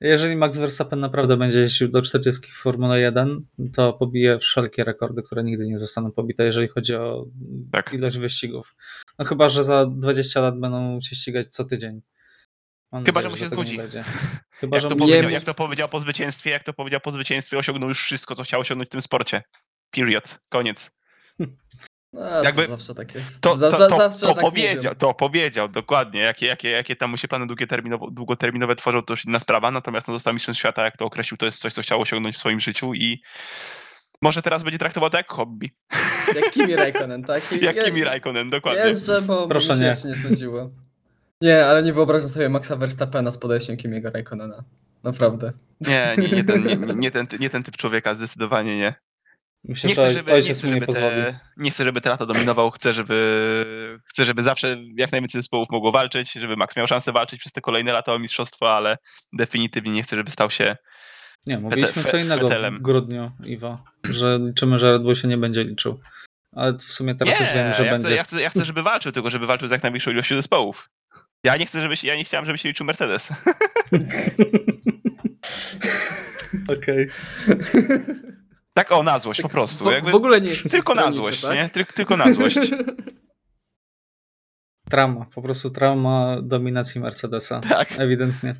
Jeżeli Max Verstappen naprawdę będzie jeździł do 40 w Formule 1, to pobije wszelkie rekordy, które nigdy nie zostaną pobite, jeżeli chodzi o Tak. ilość wyścigów. No chyba, że za 20 lat będą się ścigać co tydzień. Mam Chyba, nadzieję, że mu się dojdzie. Chyba, Jak że to, powiedział, jak to powiedział po zwycięstwie, jak to powiedział po zwycięstwie, osiągnął już wszystko, co chciał osiągnąć w tym sporcie. Period. Koniec. No, jakby- to zawsze tak jest. To, Za- to, za- to, zawsze to tak powiedział, mówią. to powiedział, dokładnie. Jakie, jakie, jakie tam mu się plany długoterminowo, długoterminowe tworzą, to już inna sprawa, natomiast no, został mistrzem świata, jak to określił, to jest coś, co chciał osiągnąć w swoim życiu i może teraz będzie traktował to jak hobby. Jak Kimi Raikkonen, tak? I- Jak ja- Kimi Raikkonen, dokładnie. Jeżdżę, bo Proszę mi się nie. jeszcze nie znudziło. Nie, ale nie wyobrażam sobie Maxa Verstappena z podejściem Kimiego Raikkonena. Naprawdę. Nie, nie, nie, ten, nie, nie, ten, nie ten typ człowieka, zdecydowanie nie. Myślę, Nie chcę, żeby, nie, chcę, żeby te, nie chcę, żeby te lata dominował, chcę żeby, chcę, żeby zawsze jak najwięcej zespołów mogło walczyć, żeby Max miał szansę walczyć przez te kolejne lata o mistrzostwo, ale definitywnie nie chcę, żeby stał się Nie, mówiliśmy co innego fetelem. w grudniu, Iwo, że liczymy, że Red Bull się nie będzie liczył. Ale w sumie teraz nie, już wiemy, że ja, będzie. Chcę, ja, chcę, ja chcę, żeby walczył, tylko żeby walczył z jak największą ilością zespołów. Ja nie chcę, żeby się, ja nie chciałem, żeby się liczył Mercedes. Okej. Tak o, na złość po prostu. W, w ogóle nie tylko na złość, tak? nie? Tyl, tylko na złość. Trauma, po prostu trauma dominacji Mercedesa. Tak. Ewidentnie.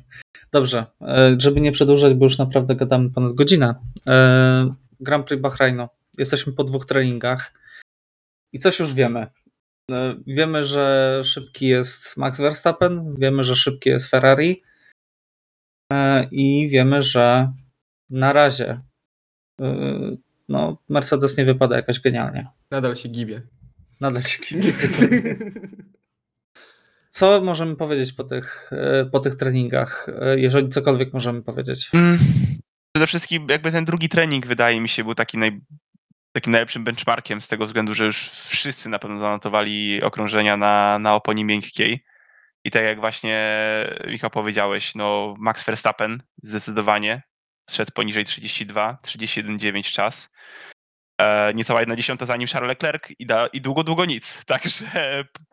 Dobrze, e, żeby nie przedłużać, bo już naprawdę gadamy ponad godzinę. E, Grand Prix Bahrainu. Jesteśmy po dwóch treningach. I coś już wiemy. E, Wiemy, że szybki jest Max Verstappen, wiemy, że szybki jest Ferrari i wiemy, że na razie no, Mercedes nie wypada jakoś genialnie. Nadal się gibie. Nadal się kibię. Co możemy powiedzieć po tych, e, po tych treningach, e, jeżeli cokolwiek możemy powiedzieć? Mm. Przede wszystkim jakby ten drugi trening wydaje mi się był taki naj, takim najlepszym benchmarkiem z tego względu, że już wszyscy na pewno zanotowali okrążenia na, na oponie miękkiej. I tak jak właśnie Michał powiedziałeś, no Max Verstappen zdecydowanie szedł poniżej 32, 31,9 czas. E, niecała jedna dziesiąta za nim Charles Leclerc i, da, i długo, długo nic. Także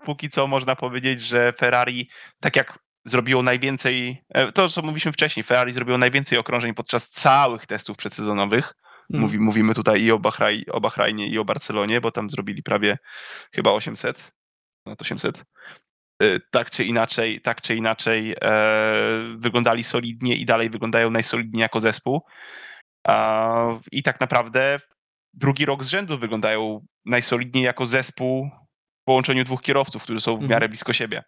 póki co można powiedzieć, że Ferrari, tak jak zrobiło najwięcej, e, to co mówiliśmy wcześniej, Ferrari zrobiło najwięcej okrążeń podczas całych testów przedsezonowych. Mm. Mówi, mówimy tutaj i o, Bahraj, o Bahrajnie, i o Barcelonie, bo tam zrobili prawie chyba 800, no to 800. E, Tak czy inaczej, tak czy inaczej e, wyglądali solidnie i dalej wyglądają najsolidniej jako zespół. I tak naprawdę drugi rok z rzędu wyglądają najsolidniej jako zespół w połączeniu dwóch kierowców, którzy są w Mhm. miarę blisko siebie.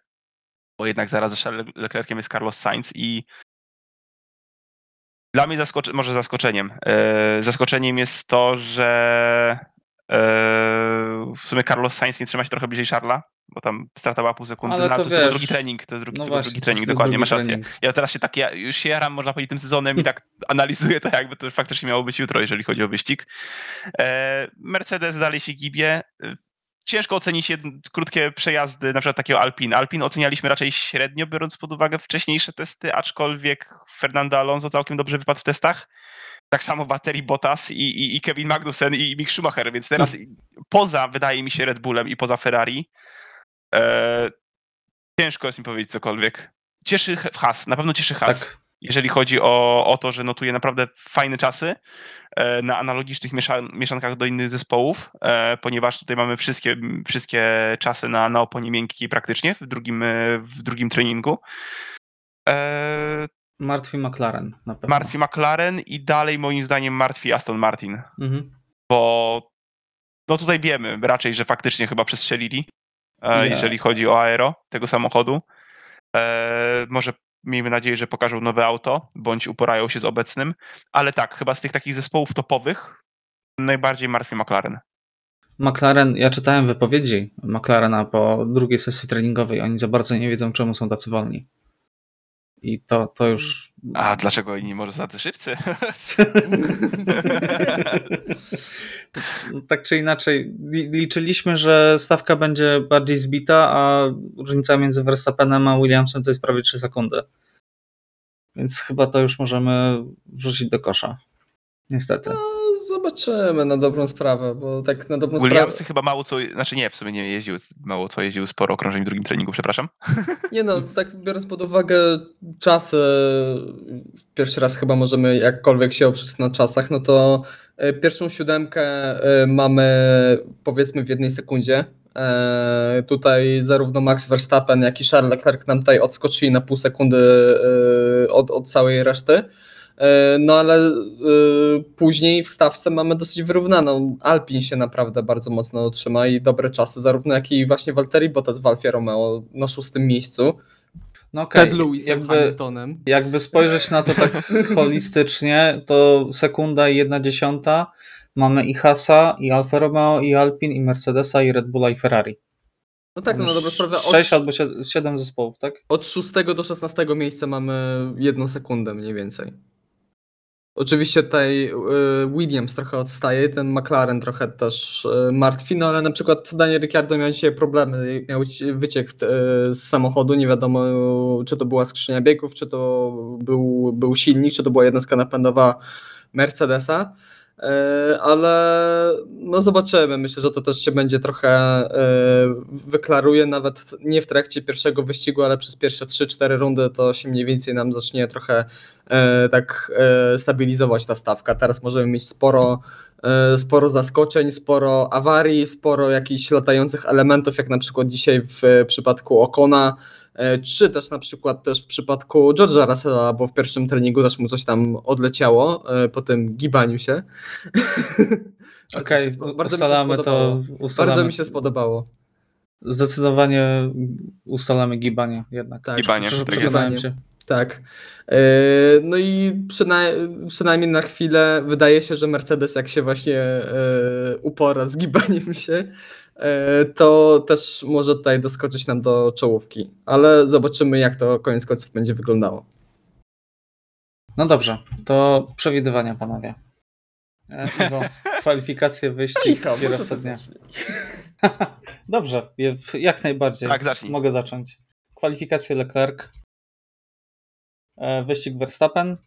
Bo jednak zaraz za Leclerciem jest Carlos Sainz i dla mnie zaskocze, może zaskoczeniem. E, zaskoczeniem jest to, że e, w sumie Carlos Sainz nie trzyma się trochę bliżej Charla, bo tam strata pół sekundy, Ale no, ale to to jest tylko drugi trening, to jest drugi, No właśnie, drugi trening, dokładnie, masz rację. Ja teraz się tak, ja już się jaram, można powiedzieć, tym sezonem i tak analizuję to, jakby to faktycznie miało być jutro, jeżeli chodzi o wyścig. E, Mercedes dalej się gibie. E, Ciężko ocenić jedn- krótkie przejazdy, na przykład takiego Alpin. Alpin ocenialiśmy raczej średnio, biorąc pod uwagę wcześniejsze testy, aczkolwiek Fernando Alonso całkiem dobrze wypadł w testach. Tak samo Valtteri Bottas i, i, i Kevin Magnussen i Mick Schumacher, więc teraz poza, wydaje mi się, Red Bullem i poza Ferrari, e, ciężko jest mi powiedzieć cokolwiek. Cieszy Haas, na pewno cieszy Haas Tak. jeżeli chodzi o, o to, że notuje naprawdę fajne czasy e, na analogicznych miesza, mieszankach do innych zespołów, e, ponieważ tutaj mamy wszystkie, wszystkie czasy na, na oponie miękkiej praktycznie w drugim, e, w drugim treningu. E, Martwi McLaren na pewno. martwi McLaren i dalej moim zdaniem martwi Aston Martin, Mhm. bo no tutaj wiemy raczej, że faktycznie chyba przestrzelili, e, jeżeli chodzi o aero tego samochodu. E, może miejmy nadzieję, że pokażą nowe auto, bądź uporają się z obecnym, ale tak, chyba z tych takich zespołów topowych najbardziej martwi McLaren. McLaren, ja czytałem wypowiedzi McLarena po drugiej sesji treningowej. Oni za bardzo nie wiedzą, czemu są tacy wolni. I to, to już. A dlaczego nie może tacy szybcy? tak czy inaczej, li- liczyliśmy, że stawka będzie bardziej zbita, a różnica między Verstappenem a Williamsem to jest prawie 3 sekundy. Więc chyba to już możemy wrzucić do kosza. Niestety. No, zobaczymy na dobrą sprawę, bo tak na dobrą Williamsy sprawę. chyba mało co, znaczy nie, w sumie nie jeździł, mało co jeździł sporo okrążeń w drugim treningu, przepraszam. Nie no, tak biorąc pod uwagę czasy, pierwszy raz chyba możemy jakkolwiek się oprzeć na czasach, no to e, pierwszą siódemkę e, mamy powiedzmy w jednej sekundzie. E, Tutaj zarówno Max Verstappen, jak i Charles Leclerc nam tutaj odskoczyli na pół sekundy od, od całej reszty. E, No ale e, później w stawce mamy dosyć wyrównaną. Alpin się naprawdę bardzo mocno trzyma i dobre czasy, zarówno jak i właśnie Valtteri Bottas w Alfie Romeo na szóstym miejscu. No okej, Ted Lewisem, jakby, Hamiltonem. jakby spojrzeć na to tak holistycznie, to sekunda i jedna dziesiąta mamy i Hasa, i Alfa Romeo, i Alpin, i Mercedesa, i Red Bulla, i Ferrari. No tak, no na dobrą sprawę. Od, 6 albo 7 zespołów, tak? od 6 do 16 miejsca mamy jedną sekundę mniej więcej. Oczywiście tutaj y, Williams trochę odstaje, ten McLaren trochę też y, martwi, no ale na przykład Daniel Ricciardo miał dzisiaj problemy, miał ci- wyciek y, z samochodu, nie wiadomo czy to była skrzynia biegów, czy to był, był silnik, czy to była jednostka napędowa Mercedesa. Ale no zobaczymy. Myślę, że to też się będzie trochę wyklaruje, nawet nie w trakcie pierwszego wyścigu, ale przez pierwsze 3-4 rundy to się mniej więcej nam zacznie trochę tak e, stabilizować ta stawka. Teraz możemy mieć sporo, e, sporo zaskoczeń, sporo awarii, sporo jakichś latających elementów, jak na przykład dzisiaj w przypadku Okona. E, Czy też na przykład też w przypadku George'a Russella, bo w pierwszym treningu też mu coś tam odleciało e, po tym gibaniu się. Mi Okej, spo- bardzo mi się ustalamy spodobało. to. Ustalamy. Bardzo mi się spodobało. Zdecydowanie ustalamy gibanie jednak. Tak, Gibanie, Prze- tak. E, No i przynaj- przynajmniej na chwilę wydaje się, że Mercedes jak się właśnie e, upora z gibaniem się, e, to też może tutaj doskoczyć nam do czołówki. Ale zobaczymy jak to koniec końców będzie wyglądało. No dobrze, to przewidywania panowie. Iwo, kwalifikacje, wyścig, kierowca dnia. Dobrze, jak najbardziej. Tak, zacznij. Mogę zacząć. Kwalifikacje Leclerc, wyścig Verstappen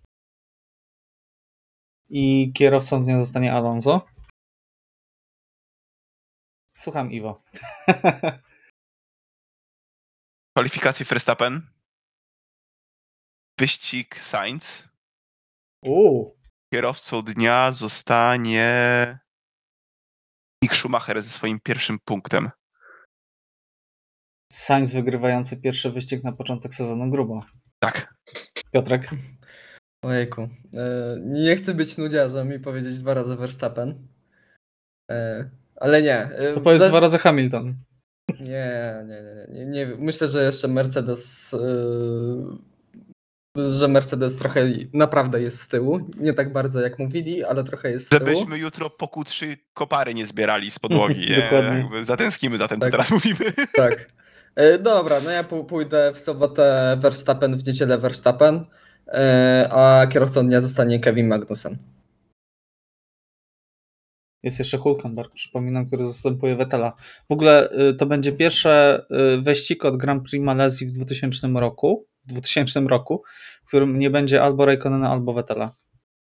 i kierowcą dnia zostanie Alonso. Słucham Iwo. Kwalifikacje Verstappen. Wyścig Sainz. Uuu, Kierowcą dnia zostanie Mick Schumacher ze swoim pierwszym punktem. Sainz wygrywający pierwszy wyścig na początek sezonu grubo. Tak. Piotrek? Ojejku. E, Nie chcę być nudziarzem i powiedzieć dwa razy Verstappen. E, Ale nie. E, To powiedz za- dwa razy Hamilton. Nie, nie, nie, nie, nie, nie. Myślę, że jeszcze Mercedes. Yy, że Mercedes trochę naprawdę jest z tyłu. Nie tak bardzo jak mówili, ale trochę jest z tyłu. Żebyśmy jutro po Q3 kopary nie zbierali z podłogi. nie? Dokładnie. Zatęsknimy za tym, co Tak. teraz mówimy. Tak. E, Dobra, no ja pó- pójdę w sobotę Verstappen, w niedzielę Verstappen, e, a kierowcą dnia zostanie Kevin Magnussen. Jest jeszcze Hulkenberg, przypominam, który zastępuje Vettela. W ogóle y, to będzie pierwszy y, wyścig od Grand Prix Malezji w 2000 roku, w 2000 roku, w którym nie będzie albo Raikkonena, albo Vettela.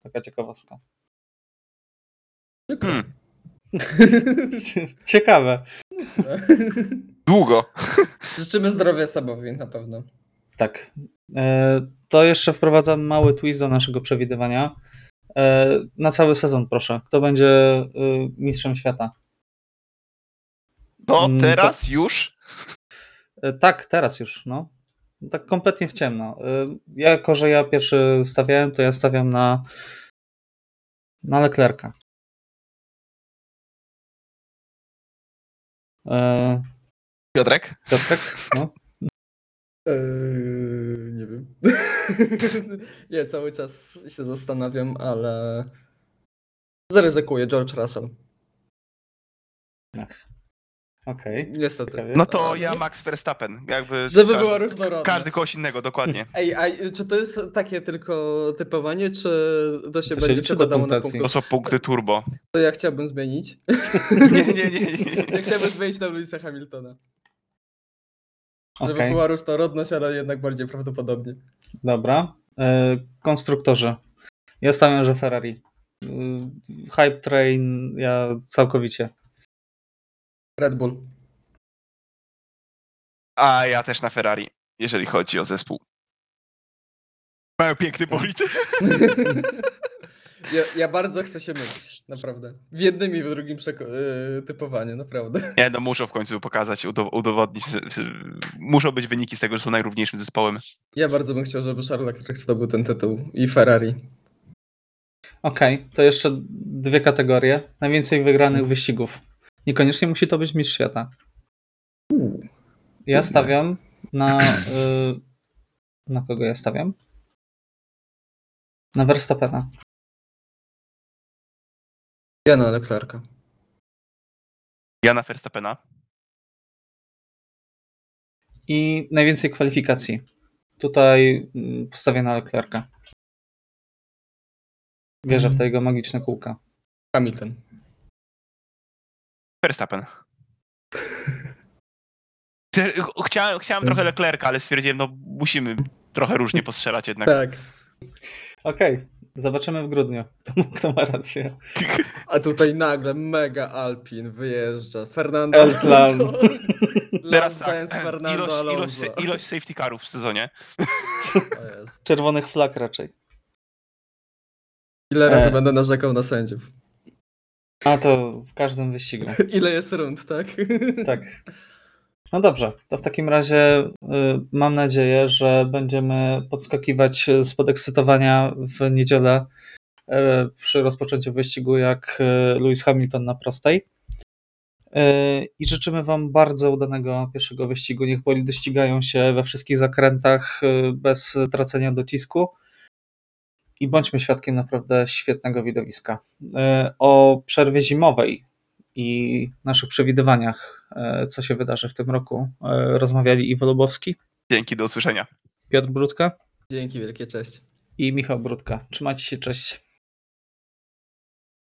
Taka ciekawostka. Hmm. Ciekawe. Długo. Życzymy zdrowia Sabowi na pewno. Tak. E, To jeszcze wprowadzam mały twist do naszego przewidywania. E, Na cały sezon, proszę. Kto będzie y, mistrzem świata? To Mm, teraz już? E, Tak, teraz już, no. Tak kompletnie w ciemno. E, Ja, jako że ja pierwszy stawiałem, to ja stawiam na na Leclerca. Piotrek? Piotrek? No. Eee, nie wiem. nie, cały czas się zastanawiam, ale zaryzykuję George Russell. Ach. Okej. Niestety. Ciekawie. No to ja Max Verstappen. Jakby Żeby każdy, była różnorodność. Każdy kogoś innego, dokładnie. Ej, a czy to jest takie tylko typowanie, czy to się To będzie przekładało na punktacji. To są punkty turbo. To ja chciałbym zmienić. Nie, nie, nie. nie. Ja chciałbym zmienić na Louisa Hamiltona. Żeby Okej. była różnorodność, ale jednak bardziej prawdopodobnie. Dobra. E, Konstruktorzy. Ja stawiam, że Ferrari. Y, Hype train, ja całkowicie. Red Bull. A ja też na Ferrari, jeżeli chodzi o zespół. Mają piękny bolid. ja, ja bardzo chcę się mylić, naprawdę. W jednym i w drugim przeko- yy, typowaniu, naprawdę. Nie, no muszą w końcu pokazać, udo- udowodnić, muszą być wyniki z tego, że są najrówniejszym zespołem. Ja bardzo bym chciał, żeby Charles Leclerc zdobył ten tytuł i Ferrari. Okej, to jeszcze dwie kategorie. Najwięcej wygranych wyścigów. Niekoniecznie musi to być mistrz świata. Ja stawiam na. Y, na kogo ja stawiam? Na Verstappena. Ja na Leclerca. Ja na Verstappena. I najwięcej kwalifikacji. Tutaj mm, postawię na Leclerca. Wierzę w te jego magiczne kółka. Hamilton. Verstappen. Chciałem, chciałem trochę Leclerca, ale stwierdziłem, no musimy trochę różnie postrzelać jednak. Tak. Okej, zobaczymy w grudniu, kto, kto ma rację. A tutaj nagle mega Alpin wyjeżdża. Fernando El Plan. Alonso. Teraz tak, Fernando ilość, ilość, Alonso. ilość safety carów w sezonie. Czerwonych flag raczej. Ile razy E. będę narzekał na sędziów? A to w każdym wyścigu. Ile jest rund, tak? Tak. No dobrze, to w takim razie y, mam nadzieję, że będziemy podskakiwać z podekscytowania w niedzielę y, przy rozpoczęciu wyścigu jak y, Lewis Hamilton na prostej. Y, I życzymy Wam bardzo udanego pierwszego wyścigu. Niech bolidy ścigają się we wszystkich zakrętach y, bez tracenia docisku. I bądźmy świadkiem naprawdę świetnego widowiska. Y, O przerwie zimowej i naszych przewidywaniach, e, co się wydarzy w tym roku, e, rozmawiali Iwo Lubowski, Dzięki, do usłyszenia. Piotr Brudka Dzięki wielkie, cześć. i Michał Brudka. Trzymajcie się, cześć.